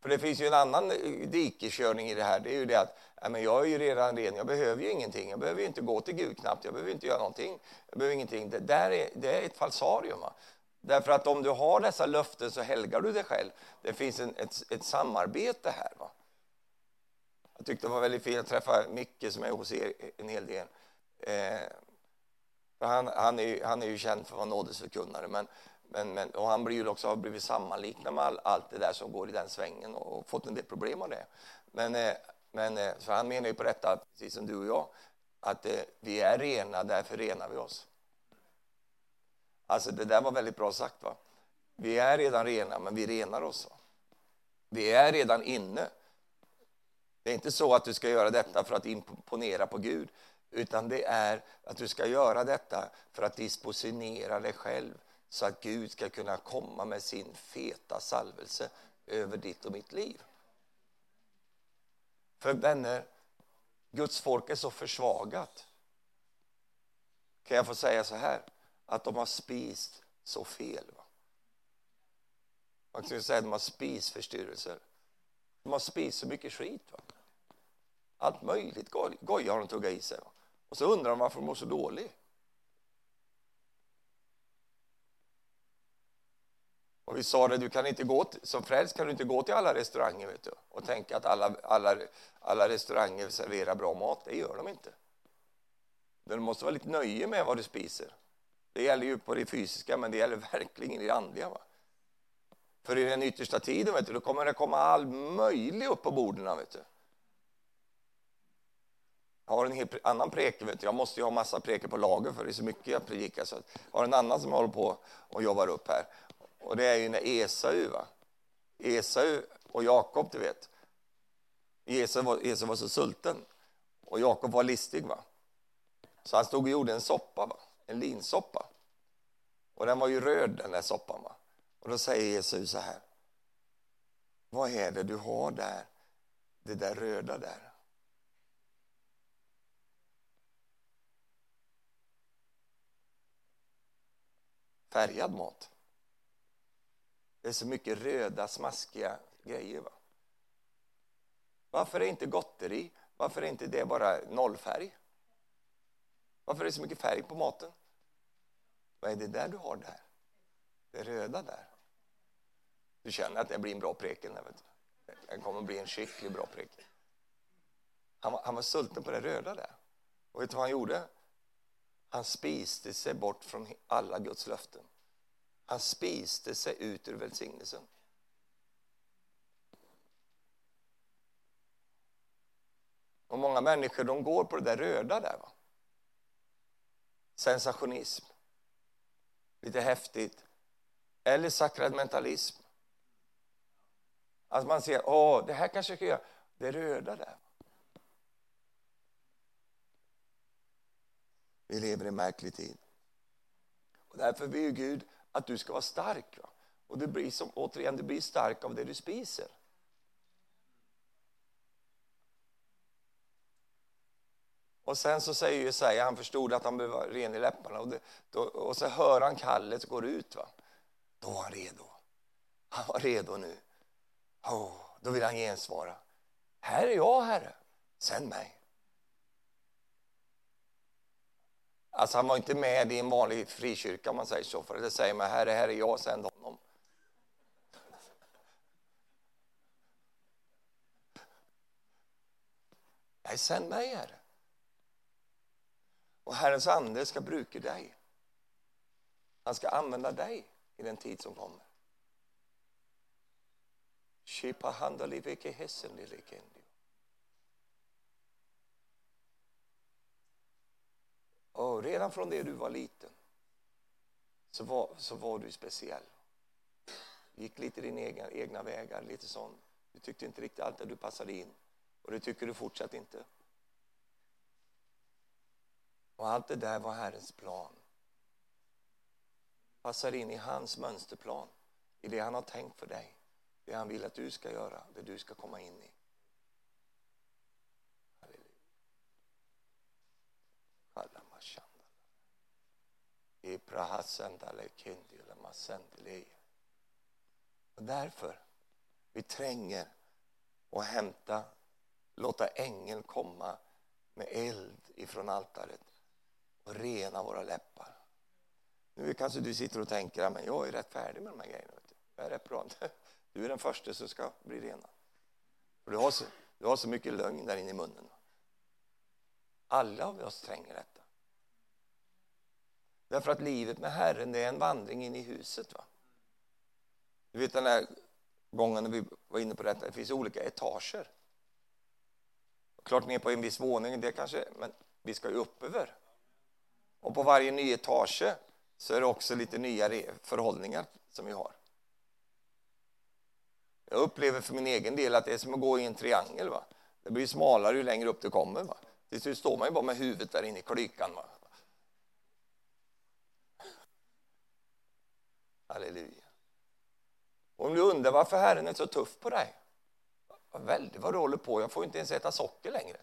För det finns ju en annan eh, dikeskörning i det här. Det är ju det att men jag är ju redan ren, jag behöver ju ingenting. Jag behöver inte gå till Gud knappt, jag behöver inte göra någonting. Jag behöver ingenting. Det, där är, det är ett falsarium. Va? Därför att om du har dessa löften så helgar du dig själv. Det finns en, ett, ett samarbete här. Va? Jag tyckte det var väldigt fint. Jag träffade Micke som är hos er en hel del. Eh, han, han, är, han är ju känd för att vara nådesförkunnare. Men, men, men, och han blir också, har blivit sammanliknad med all, allt det där som går i den svängen och, och fått en del problem av det. Men, eh, men eh, så han menar ju på detta, precis som du och jag, att eh, vi är rena, därför renar vi oss. Alltså det där var väldigt bra sagt. va? Vi är redan rena, men vi renar oss. Vi är redan inne. Det är inte så att du ska göra detta för att imponera på Gud, utan det är att du ska göra detta för att dispositionera dig själv så att Gud ska kunna komma med sin feta salvelse över ditt och mitt liv. För vänner, Guds folk är så försvagat. Kan jag få säga så här? Att de har spist så fel. Va? Man kan säga att de har spisförstyrrelser. De har spist så mycket skit. Va? Allt möjligt goja har de tuggat i sig. Va? Och så undrar de varför de mår så dåligt. Och vi sa det, du kan inte gå till, som frälst kan du inte gå till alla restauranger vet du, och tänka att alla, alla, alla restauranger serverar bra mat. Det gör de inte. Du måste vara lite nöje med vad du spiser. Det gäller ju på det fysiska, men det gäller verkligen i det andliga. Va? För i den yttersta tiden vet du, då kommer det komma all möjligt upp på borden. Vet du. Jag har en helt annan preke, vet du. jag måste ju ha massa preker på lager för det är så mycket jag predikar. Så jag har en annan som håller på och jobbar upp här. Och det är ju när Esau, va? Esau och Jakob, du vet. Esau var, Esau var så sulten och Jakob var listig. va. Så han stod och gjorde en soppa, va? en linsoppa. Och den var ju röd, den där soppan. Va? Och då säger Esau så här. Vad är det du har där? Det där röda där. Färgad mat. Det är så mycket röda, smaskiga grejer. Va? Varför är inte gotteri? Varför är inte det bara nollfärg? Varför är det så mycket färg på maten? Vad är det där du har där? Det röda där. Du känner att det blir en bra preken. Det kommer bli en skickligt bra preken. Han var, han var sulten på det röda där. Och vet du vad han gjorde? Han spiste sig bort från alla Guds löften. Han spiste sig ut ur välsignelsen. Och många människor de går på det där röda där. Va? Sensationism. Lite häftigt. Eller sakramentalism. Att man ser, åh, det här kanske jag kan göra. Det röda där. Vi lever i en märklig tid. Och därför vill Gud att du ska vara stark. Va? Och det blir som, återigen, du blir stark av det du spiser. Och sen så säger Jesaja, han förstod att han behöver vara ren i läpparna. Och, det, då, och så hör han kallet går ut. Va? Då var han redo. Han var redo nu. Oh, då vill han gensvara. Här är jag, Herre. Sänd mig. Alltså han var inte med i en vanlig frikyrka om man säger så. För det säger man, herre, herre, jag, sänd honom. Nej, sänd mig, Herre. Och Herrens ande ska bruka dig. Han ska använda dig i den tid som kommer. Shipa handalivike hessen lillekendi. Och redan från det du var liten så var, så var du speciell. Du gick lite dina egna, egna vägar, lite sån. Du tyckte inte riktigt allt att du passade in. Och det tycker du fortsatt inte. Och allt det där var Herrens plan. Passar in i hans mönsterplan, i det han har tänkt för dig. Det han vill att du ska göra, det du ska komma in i. Och därför, vi tränger och hämta, låta ängeln komma med eld ifrån altaret och rena våra läppar. Nu kanske du sitter och tänker att jag är rätt färdig med de här grejerna. Jag är rätt bra. Du är den första som ska bli renad. För du, har så, Du har så mycket lögn där inne i munnen. Alla av oss tränger detta. Därför att livet med Herren det är en vandring in i huset. Va? Du vet den där gången när vi var inne på detta, det finns olika etager. Klart ner på en viss våning, det kanske, men vi ska ju uppöver. Och på varje ny etage så är det också lite nya förhållningar som vi har. Jag upplever för min egen del att det är som att gå i en triangel. Va? Det blir smalare ju längre upp du kommer. Va? Till slut står man ju bara med huvudet där inne i klykan. Va? Halleluja. Om du undrar varför Herren är så tuff på dig. Vad väldigt vad du håller på, jag får inte ens äta socker längre.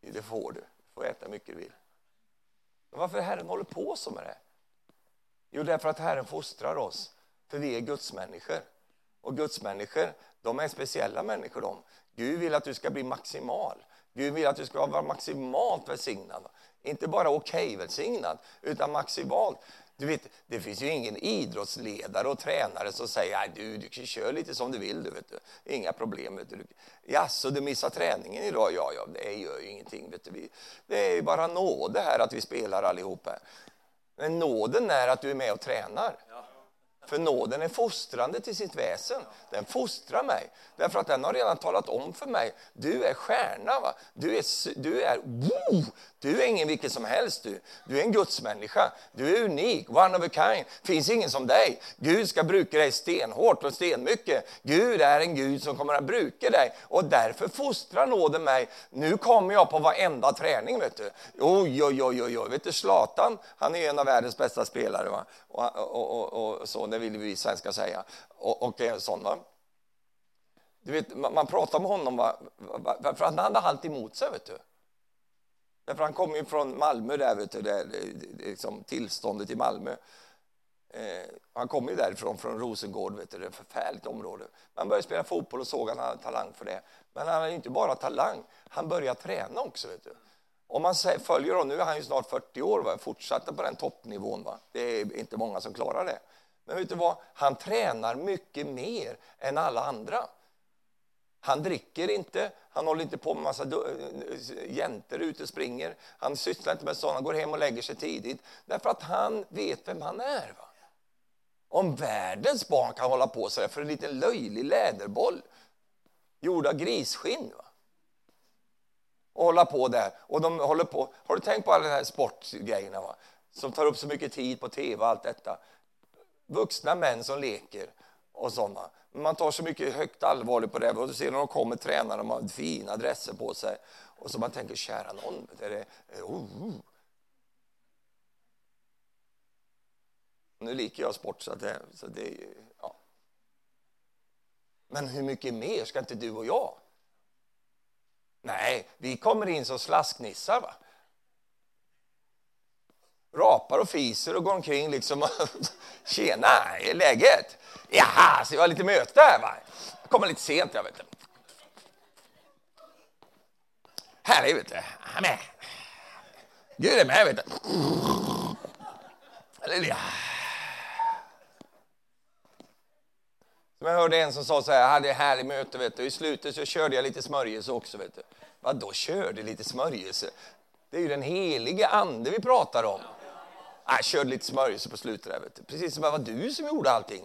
Det får du, du får äta mycket du vill. Men varför Herren håller på så med det? Jo, därför att Herren fostrar oss, för vi är gudsmänniskor. Och gudsmänniskor, de är speciella människor de. Gud vill att du ska bli maximal. Gud vill att du ska vara maximalt välsignad. Inte bara okej okay välsignad, utan maximalt. Du vet, det finns ju ingen idrottsledare och tränare som säger att du, du kan köra lite som du vill. Du, vet du. Inga problem. Vet du. Ja, så du missar träningen idag? Ja, ja, det gör ju ingenting. Vet du. Det är ju bara nåde här att vi spelar allihopa. Men nåden är att du är med och tränar. För nåden är fostrande till sitt väsen. Den fostrar mig. Därför att den har redan talat om för mig, du är stjärna. Va? Du är, du är, wow! du är ingen vilken som helst. Du Du är en gudsmänniska. Du är unik, one of a kind. finns ingen som dig. Gud ska bruka dig stenhårt och stenmycket. Gud är en Gud som kommer att bruka dig. Och därför fostrar nåden mig. Nu kommer jag på varenda träning. Vet du. Oj, oj, oj, oj. Vet du, Zlatan, han är en av världens bästa spelare. Va? Och, och, och, och så, det vill vi svenskar säga. Och, och en sån, va? Du vet, man pratar med honom, va? för han hade allt emot sig. Vet du. Därför han kom ju från Malmö, där, vet du, där, liksom, tillståndet i Malmö. Eh, han kom ju därifrån, från Rosengård, vet du, det är ett förfärligt område. Man började spela fotboll och såg att han hade talang för det. Men han hade inte bara talang, han började träna också. Vet du. Om man följer honom, nu är han ju snart 40 år, va? fortsatte på den toppnivån. Va? Det är inte många som klarar det. Men vet du vad? Han tränar mycket mer än alla andra. Han dricker inte, han håller inte på med massa eh, jäntor ute och springer. Han sysslar inte med sånt, han går hem och lägger sig tidigt. Därför att han vet vem han är. Va? Om världens barn kan hålla på så för en liten löjlig läderboll gjord av grisskinn. Va? Och hålla på där. Och de håller på. Har du tänkt på alla de här sportgrejerna va? som tar upp så mycket tid på tv och allt detta? Vuxna män som leker och sådana. Man tar så mycket högt allvarligt på det. Och du ser när de kommer tränare, de har fina dresser på sig. Och så man tänker, kära någon, är det, eh, oh, oh. Nu liker jag sport, så det, så det ja. Men hur mycket mer ska inte du och jag? Nej, vi kommer in som slasknissar. Va? Rapar och fiser och går omkring liksom. Tjena, är läget? Jaha, så jag har lite möte här va? Jag kommer lite sent jag vet du. Härligt vet du. Amen. Gud är med vet du. Halleluja. Som jag hörde en som sa så här, jag hade ett härligt möte vet du. I slutet så körde jag lite smörjelse också vet du. Vadå körde lite smörjelse? Det är ju den helige ande vi pratar om. Jag körde lite smörjelse på slutet där vet du. Precis som det var du som gjorde allting.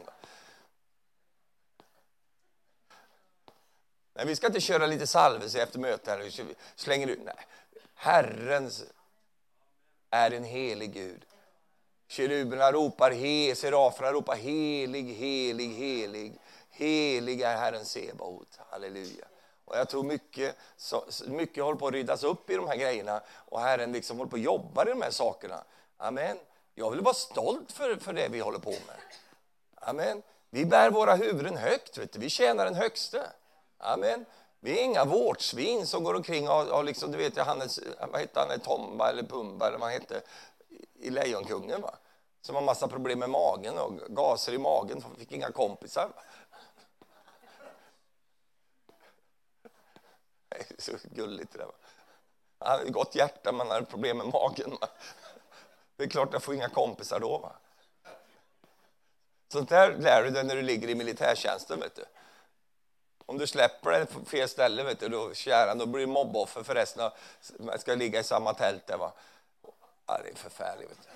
Nej, vi ska inte köra lite salvelse efter mötet. Slänger ut. Nej. Herrens är en helig Gud. Keruberna ropar he, seraferna ropar helig, helig, helig. Helig är Herren Sebaot. Halleluja. Och jag tror mycket, så, mycket håller på att ryddas upp i de här grejerna och Herren liksom håller på att jobba i de här sakerna. Amen. Jag vill vara stolt för, för det vi håller på med. Amen. Vi bär våra huvuden högt, vet du. vi tjänar den högste. Amen. Vi är inga vårtsvin som går omkring och, och liksom, du vet, Hannes, vad hette han, Tomba eller Pumba eller vad han hette i Lejonkungen va? Som har massa problem med magen och gaser i magen, fick inga kompisar. Va? Det är så gulligt det där. Va? Han hade gott hjärta men hade problem med magen. Va? Det är klart jag får inga kompisar då. Va? Sånt där lär du dig när du ligger i militärtjänsten. Vet du. Om du släpper det på fel ställe, vet du, då, käran, då blir du mobboffer för resten av... Man ska ligga i samma tält där, va? Ja, det är förfärligt. Vet du.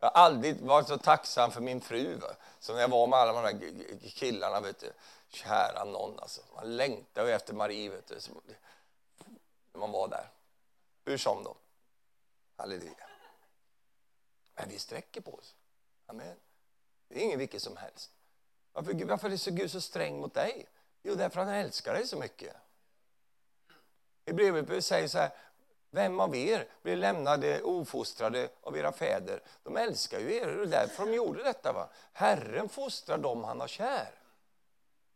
Jag har aldrig varit så tacksam för min fru va? som när jag var med alla de här killarna. Vet du. Kära någon, alltså. man längtade ju efter Marie vet du, när man var där. Hur som då. Halleluja. Men vi sträcker på oss. Amen. Det är ingen vilket som helst. Varför, varför är så Gud så sträng mot dig? Jo, därför att han älskar dig så mycket. I brevet säger så här, vem av er blir lämnade ofostrade av era fäder? De älskar ju er, och därför de gjorde detta. Va? Herren fostrar dem han har kär.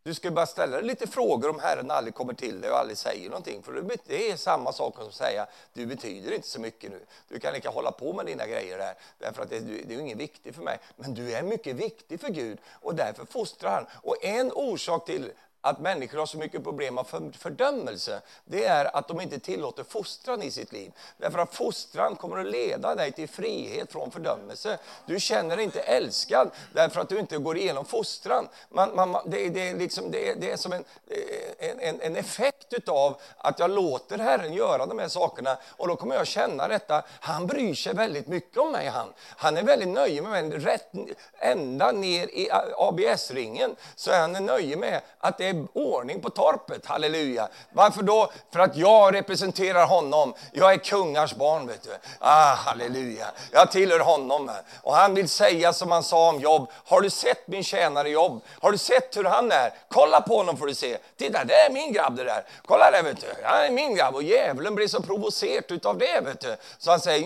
Du ska bara ställa dig lite frågor om Herren aldrig kommer till dig och aldrig säger någonting. För det är samma sak som att säga, du betyder inte så mycket nu. Du kan lika hålla på med dina grejer där, därför att det, det är ingen viktig för mig. Men du är mycket viktig för Gud och därför fostrar han. Och en orsak till att människor har så mycket problem med fördömelse, det är att de inte tillåter fostran i sitt liv. Därför att fostran kommer att leda dig till frihet från fördömelse. Du känner dig inte älskad därför att du inte går igenom fostran. Man, man, det, det, är liksom, det, det är som en, eh, en, en effekt av att jag låter Herren göra de här sakerna och då kommer jag känna detta. Han bryr sig väldigt mycket om mig. Han, han är väldigt nöjd med mig. Rätt, ända ner i ABS-ringen så är han nöjd med att det är ordning på torpet, halleluja. Varför då? För att jag representerar honom. Jag är kungars barn, vet du. Ah, halleluja. Jag tillhör honom. Och han vill säga som han sa om Jobb. Har du sett min tjänare Jobb? Har du sett hur han är? Kolla på honom får du se. Titta, det är min grabb det där. Kolla där, vet du. Han är min grabb. Och djävulen blir så provocerad utav det, vet du. Så han säger,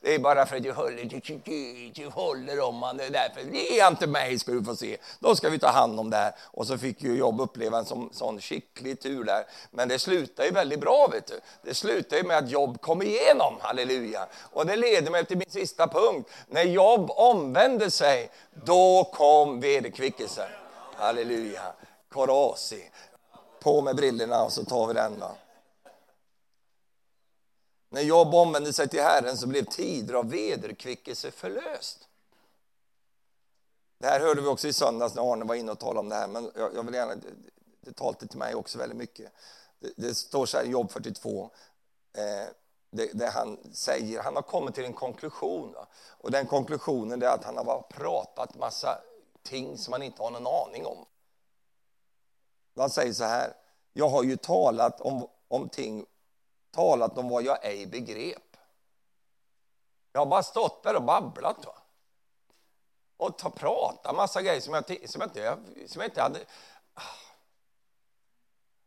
det är bara för att du håller, du håller om honom. Därför, ge till mig ska du få se. Då ska vi ta hand om där. Och så fick ju Jobb uppleva en sån, sån skicklig tur där. Men det slutar ju väldigt bra. vet du. Det slutar ju med att Jobb kom igenom, halleluja. Och det leder mig till min sista punkt. När Jobb omvände sig, då kom vederkvickelsen. Halleluja. Korasi. På med brillorna och så tar vi den. Då. När Jobb omvände sig till Herren så blev tider av vederkvickelse förlöst. Det här hörde vi också i söndags när Arne var inne och talade om det här, men jag, jag vill gärna, det talade till mig också väldigt mycket. Det, det står så här i Jobb 42, eh, det, det, han säger, han har kommit till en konklusion. Va? Och den konklusionen är att han har bara pratat massa ting som han inte har någon aning om. Han säger så här, jag har ju talat om, om ting, talat om vad jag ej begrep. Jag har bara stått där och babblat. Va? Och ta, prata massa grejer som jag, som jag, inte, som jag inte hade... Ah.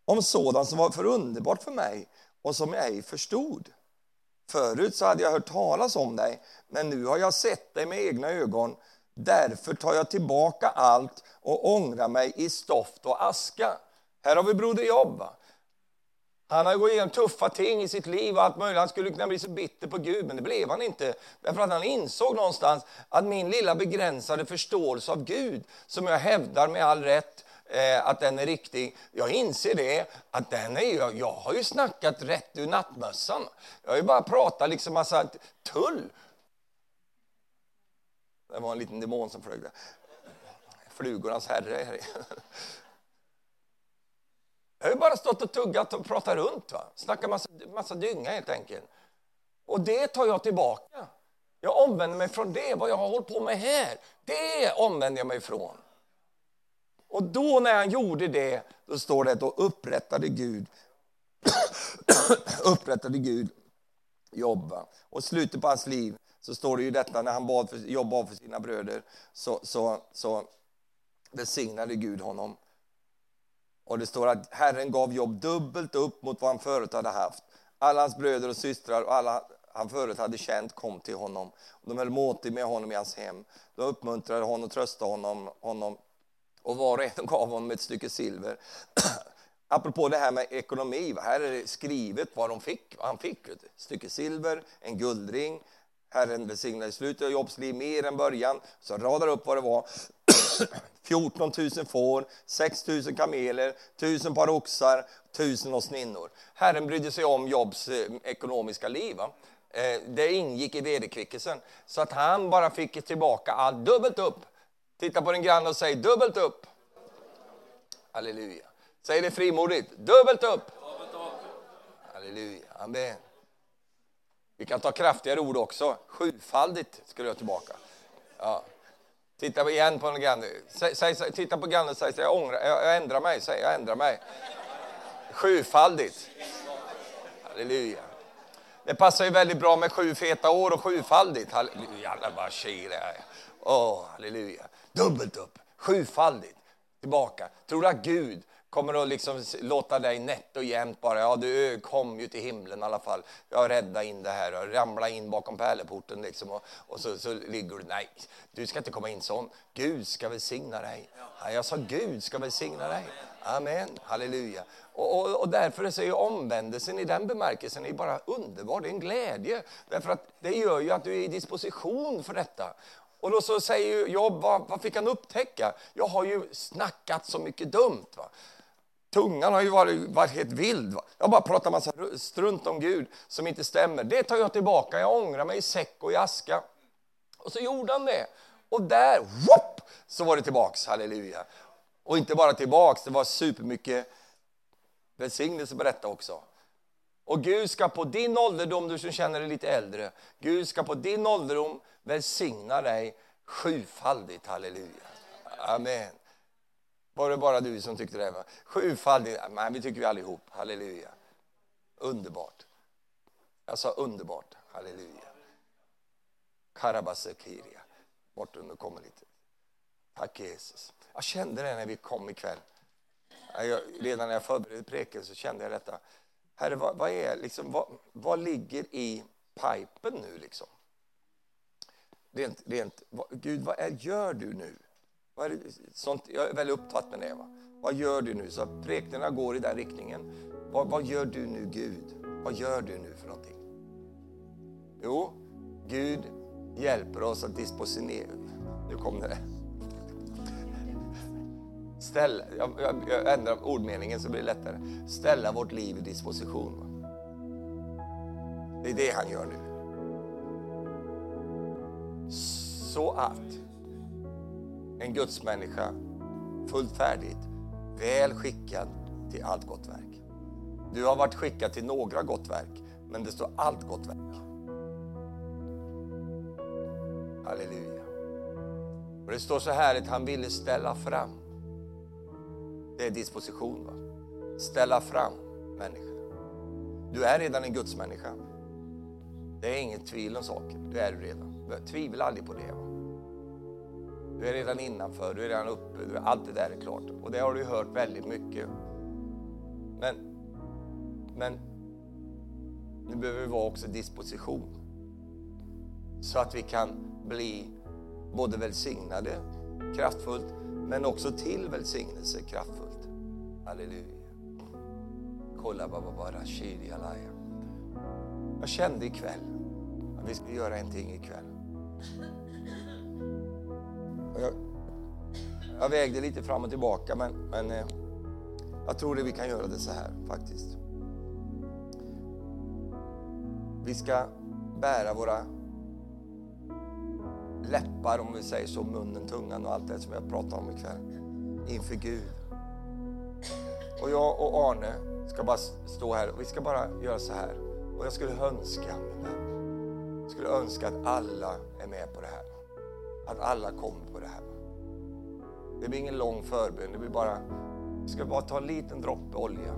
Om sådant som var för underbart för mig och som jag ej förstod. Förut så hade jag hört talas om dig, men nu har jag sett dig med egna ögon. Därför tar jag tillbaka allt och ångrar mig i stoft och aska. Här har vi Broder Jobb. Han har gått igenom tuffa ting i sitt liv allt möjligt. Han skulle kunna bli så bitter på Gud, men det blev han inte. Därför att han insåg någonstans att min lilla begränsade förståelse av Gud, som jag hävdar med all rätt, eh, att den är riktig. Jag inser det, att den är, jag, jag har ju snackat rätt ur nattmössan. Jag har ju bara pratat liksom massa tull. Det var en liten demon som flög där. Flugornas herre. Jag har bara stått och tuggat och pratat runt. Va? Snackat massa, massa dynga helt enkelt. Och det tar jag tillbaka. Jag omvänder mig från det, vad jag har hållit på med här. Det omvänder jag mig ifrån. Och då när han gjorde det, då står det att då upprättade Gud upprättade Gud jobba. Och slutet på hans liv så står det ju detta när han bad för, jobbade för sina bröder så, så, så välsignade Gud honom och det står att Herren gav jobb dubbelt upp mot vad han förut hade haft. Alla hans bröder och systrar och alla han förut hade känt kom till honom. De höll måltid med honom i hans hem. De uppmuntrade honom och tröstade honom, honom och var och en gav honom ett stycke silver. Apropå det här med ekonomi, här är det skrivet vad de fick. Han fick ett stycke silver, en guldring. Herren välsignade i slutet av Jobs liv mer än början. Så radar upp vad det var. 14 000 får, 6 000 kameler, 1000 par oxar, 1000 åsninnor. Herren brydde sig om Jobs eh, ekonomiska liv. Va? Eh, det ingick i vederkvickelsen. Så att han bara fick tillbaka allt dubbelt upp. Titta på din granne och säg dubbelt upp. Halleluja. Säg det frimodigt. Dubbelt upp. Halleluja. Amen. Vi kan ta kraftigare ord också. Sjufaldigt skulle jag tillbaka. Ja. Titta igen på en. Säg, säg, titta på grannen och säg jag, ångrar, jag, jag ändrar mig. Säg, jag ändrar mig. Sjufaldigt. Halleluja. Det passar ju väldigt bra med sju feta år och sjufaldigt. Halleluja. Åh, halleluja. Dubbelt upp. Sjufaldigt. Tillbaka. Tror du att Gud kommer att liksom låta dig nätt och jämnt bara, ja du kom ju till himlen i alla fall. Jag rädda in det här och ramla in bakom pärleporten liksom och, och så, så ligger du, nej, du ska inte komma in sån. Gud ska välsigna dig. Ja, jag sa Gud ska välsigna dig. Amen, halleluja. Och, och, och därför så är omvändelsen i den bemärkelsen är bara underbar, det är en glädje. Därför att det gör ju att du är i disposition för detta. Och då så säger Jobb, vad, vad fick han upptäcka? Jag har ju snackat så mycket dumt. Va? Tungan har ju varit, varit helt vild. Va? Jag bara pratar massa strunt om Gud som inte stämmer. Det tar jag tillbaka. Jag ångrar mig i säck och i aska. Och så gjorde han det. Och där, whoop, så var det tillbaks. Halleluja. Och inte bara tillbaks, det var supermycket välsignelse på detta också. Och Gud ska på din ålderdom, du som känner dig lite äldre, Gud ska på din ålderdom välsigna dig sjufaldigt. Halleluja. Amen. Var det bara du som tyckte det? Va? Nej, vi tycker vi allihop. Halleluja. Underbart. Jag sa underbart. Halleluja. Karabasekiria. Bort under kommer lite. Tack Jesus. Jag kände det när vi kom ikväll. Jag, redan när jag förberedde preken så kände jag detta. Herre, vad, vad är, liksom, vad, vad, ligger i pipen nu liksom? Rent, rent, vad, Gud, vad är, gör du nu? Vad är det, sånt, jag är väldigt upptatt med det. Va? Vad gör du nu? Så prekningarna går i den riktningen. Vad, vad gör du nu Gud? Vad gör du nu för någonting? Jo, Gud hjälper oss att disponera. Nu kom det. Ställa, jag, jag, jag ändrar ordmeningen så blir det lättare. Ställa vårt liv i disposition. Va? Det är det han gör nu. Så att en gudsmänniska fullt färdigt, väl skickad till allt gott verk. Du har varit skickad till några gott verk, men det står allt gott verk. Halleluja. Och det står så här att han ville ställa fram. Det är disposition. Va? Ställa fram människor. Du är redan en gudsmänniska. Det är inget tvivel om saken. Det är du redan. Tvivla aldrig på det. Va? Du är redan innanför, du är redan uppe, allt det där är klart. Och det har du hört väldigt mycket. Men, men nu behöver vi vara också disposition. Så att vi kan bli både välsignade kraftfullt, men också till välsignelse kraftfullt. Halleluja. Kolla bara bara Jag kände ikväll att vi ska göra en ting ikväll. Jag, jag vägde lite fram och tillbaka, men, men eh, jag tror att vi kan göra det så här faktiskt. Vi ska bära våra läppar, om vi säger så, munnen, tungan och allt det som jag pratar om ikväll, inför Gud. Och jag och Arne ska bara stå här och vi ska bara göra så här. Och jag skulle önska, jag skulle önska att alla är med på det här. Att alla kommer på det här. Det blir ingen lång förbön, det blir bara, vi ska bara ta en liten droppe olja.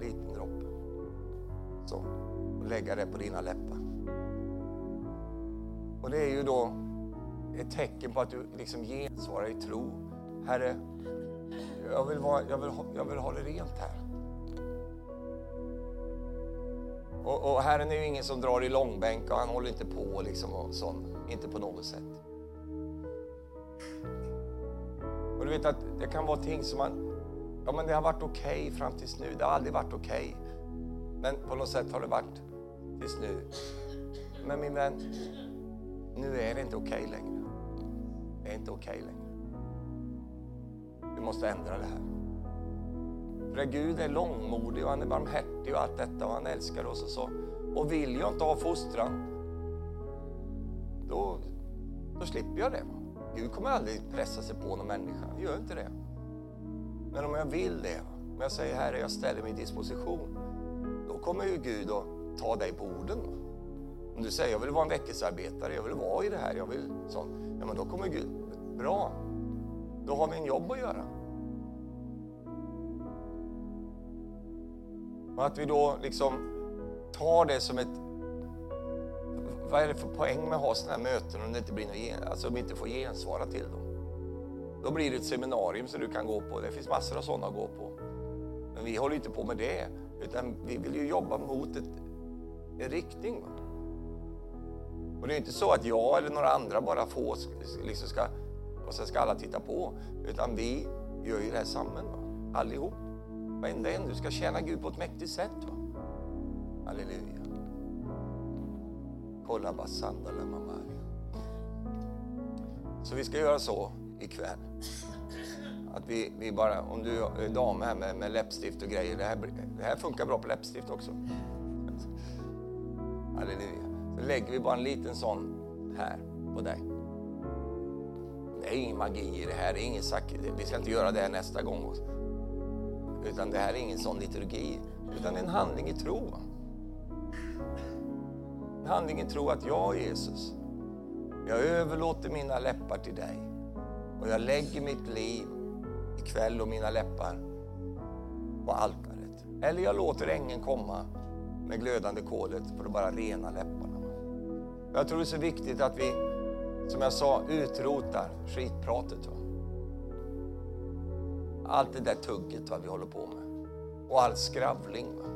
Liten droppe. Så. Och lägga det på dina läppar. Och det är ju då ett tecken på att du liksom gensvarar i tro. Herre, jag vill, vara, jag vill, ha, jag vill ha det rent här. Och, och Herren är ju ingen som drar i långbänk och han håller inte på liksom och sånt. Inte på något sätt. Och du vet att det kan vara ting som man, ja men det har varit okej okay fram tills nu, det har aldrig varit okej. Okay. Men på något sätt har det varit tills nu. Men min vän, nu är det inte okej okay längre. Det är inte okej längre. Du måste ändra det här. För Gud är långmodig och han är barmhärtig och allt detta och han älskar oss och så. Och vill jag inte ha fostran, då, då slipper jag det. Gud kommer aldrig pressa sig på någon människa, han gör inte det. Men om jag vill det, om jag säger Herre, jag ställer mig i disposition, då kommer ju Gud att ta dig på orden. Om du säger jag vill vara en väckelsearbetare, jag vill vara i det här, jag vill sånt. Ja, men då kommer Gud, bra, då har vi en jobb att göra. Och att vi då liksom tar det som ett... Vad är det för poäng med att ha sådana här möten om det inte blir något, alltså om vi inte får gensvara till dem? Då blir det ett seminarium som du kan gå på. Det finns massor av sådana att gå på. Men vi håller inte på med det, utan vi vill ju jobba mot ett, en riktning. Va? Och det är inte så att jag eller några andra bara få liksom ska, och sen ska alla titta på. Utan vi gör ju det här samman, va? allihop. Varenda en. Du ska tjäna Gud på ett mäktigt sätt. Va? Halleluja. Kolla basandala mamma. Så vi ska göra så ikväll. Att vi, vi bara, om du är dam här med, med läppstift och grejer, det här, det här funkar bra på läppstift också. Halleluja. Så lägger vi bara en liten sån här på dig. Det är ingen magi i det här, det är ingen vi ska inte göra det nästa gång. Utan det här är ingen sån liturgi, utan en handling i tro handlingen handling tro att jag, Jesus, jag överlåter mina läppar till dig och jag lägger mitt liv ikväll och mina läppar på altaret. Eller jag låter ängeln komma med glödande kolet för att bara rena läpparna. Jag tror det är så viktigt att vi, som jag sa, utrotar skitpratet. Va? Allt det där tugget va, vi håller på med. Och all skravling. Va?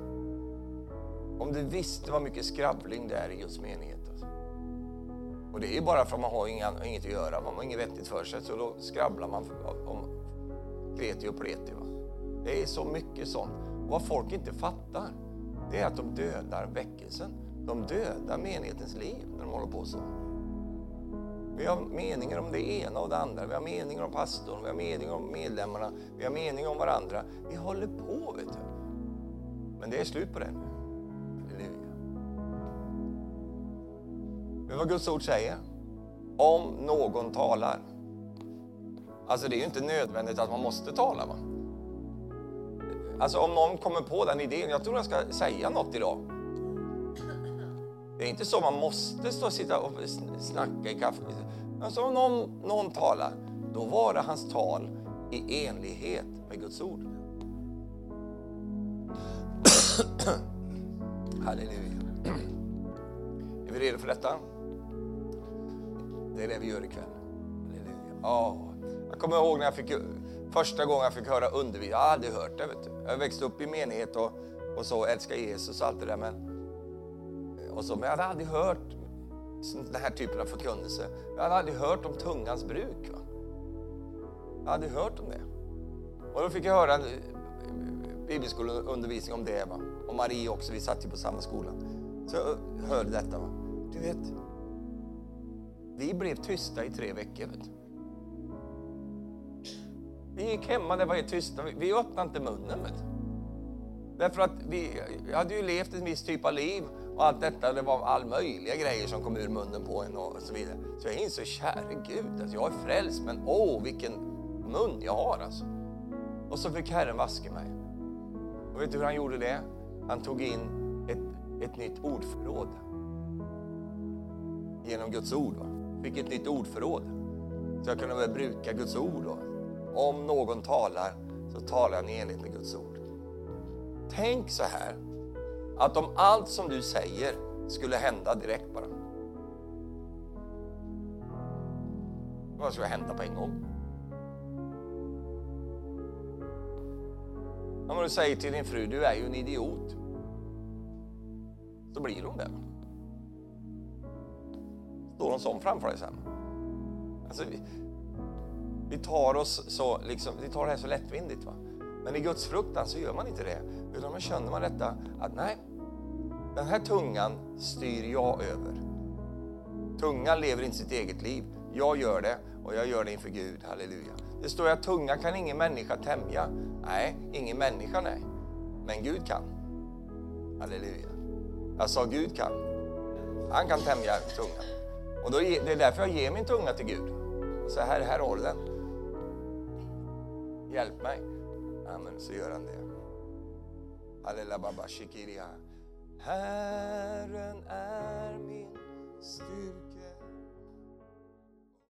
Om du visste vad mycket skravling det är i Guds menighet. Alltså. Och det är bara för att man har inga, inget att göra, man har inget vettigt för sig, så då skravlar man om kreti och pleti. Va? Det är så mycket sånt. Och vad folk inte fattar, det är att de dödar väckelsen. De dödar menighetens liv när de håller på så. Vi har meningar om det ena och det andra. Vi har meningar om pastorn, vi har meningar om medlemmarna, vi har meningar om varandra. Vi håller på, vet du. Men det är slut på det nu. Men vad Guds ord säger? Om någon talar. Alltså det är ju inte nödvändigt att man måste tala. Va? Alltså om någon kommer på den idén, jag tror jag ska säga något idag. Det är inte så man måste stå och sitta och snacka i kaffe. Alltså om någon, någon talar, då var det hans tal i enlighet med Guds ord. Halleluja. Är vi redo för detta? Det är det vi gör ikväll. Halleluja. Oh. Jag kommer ihåg när jag fick, första gången jag fick höra undervisning. Jag har aldrig hört det. Vet du. Jag växte upp i menighet och, och så, älskar Jesus och allt det där. Men, och så, men jag hade aldrig hört den här typen av förkunnelse. Jag hade aldrig hört om tungans bruk. Va? Jag hade hört om det. Och då fick jag höra en eh, bibelskoleundervisning om det. Va? Och Marie också, vi satt ju på samma skola. Så jag hörde detta. Va? Du vet, vi blev tysta i tre veckor. Vet du. Vi gick hemma, det var helt tysta. Vi öppnade inte munnen. Vet du. Därför att vi hade ju levt en viss typ av liv och allt detta, det var all möjliga grejer som kom ur munnen på en och så vidare. Så jag insåg, käre Gud, alltså jag är frälst, men åh vilken mun jag har alltså. Och så fick Herren vaska mig. Och vet du hur han gjorde det? Han tog in ett, ett nytt ordförråd. Genom Guds ord. Va? Fick ett nytt ordförråd. Så jag kunde väl bruka Guds ord. Då. Om någon talar, så talar han i enlighet med Guds ord. Tänk så här, att om allt som du säger skulle hända direkt bara. Vad skulle hända på en gång? Om du säger till din fru, du är ju en idiot. Så blir hon det. Står hon sån framför dig sen? Alltså, vi, vi, tar oss så, liksom, vi tar det här så lättvindigt. Va? Men i Guds fruktan så gör man inte det. Utan man känner man detta att nej, den här tungan styr jag över. Tungan lever inte sitt eget liv. Jag gör det och jag gör det inför Gud. Halleluja. Det står att tungan kan ingen människa tämja. Nej, ingen människa nej. Men Gud kan. Halleluja. Jag sa Gud kan. Han kan tämja tungan. Och då, det är därför jag ger min tunga till Gud. Så här, här håll den. Hjälp mig. Amen, så gör han det. Herren är min styrka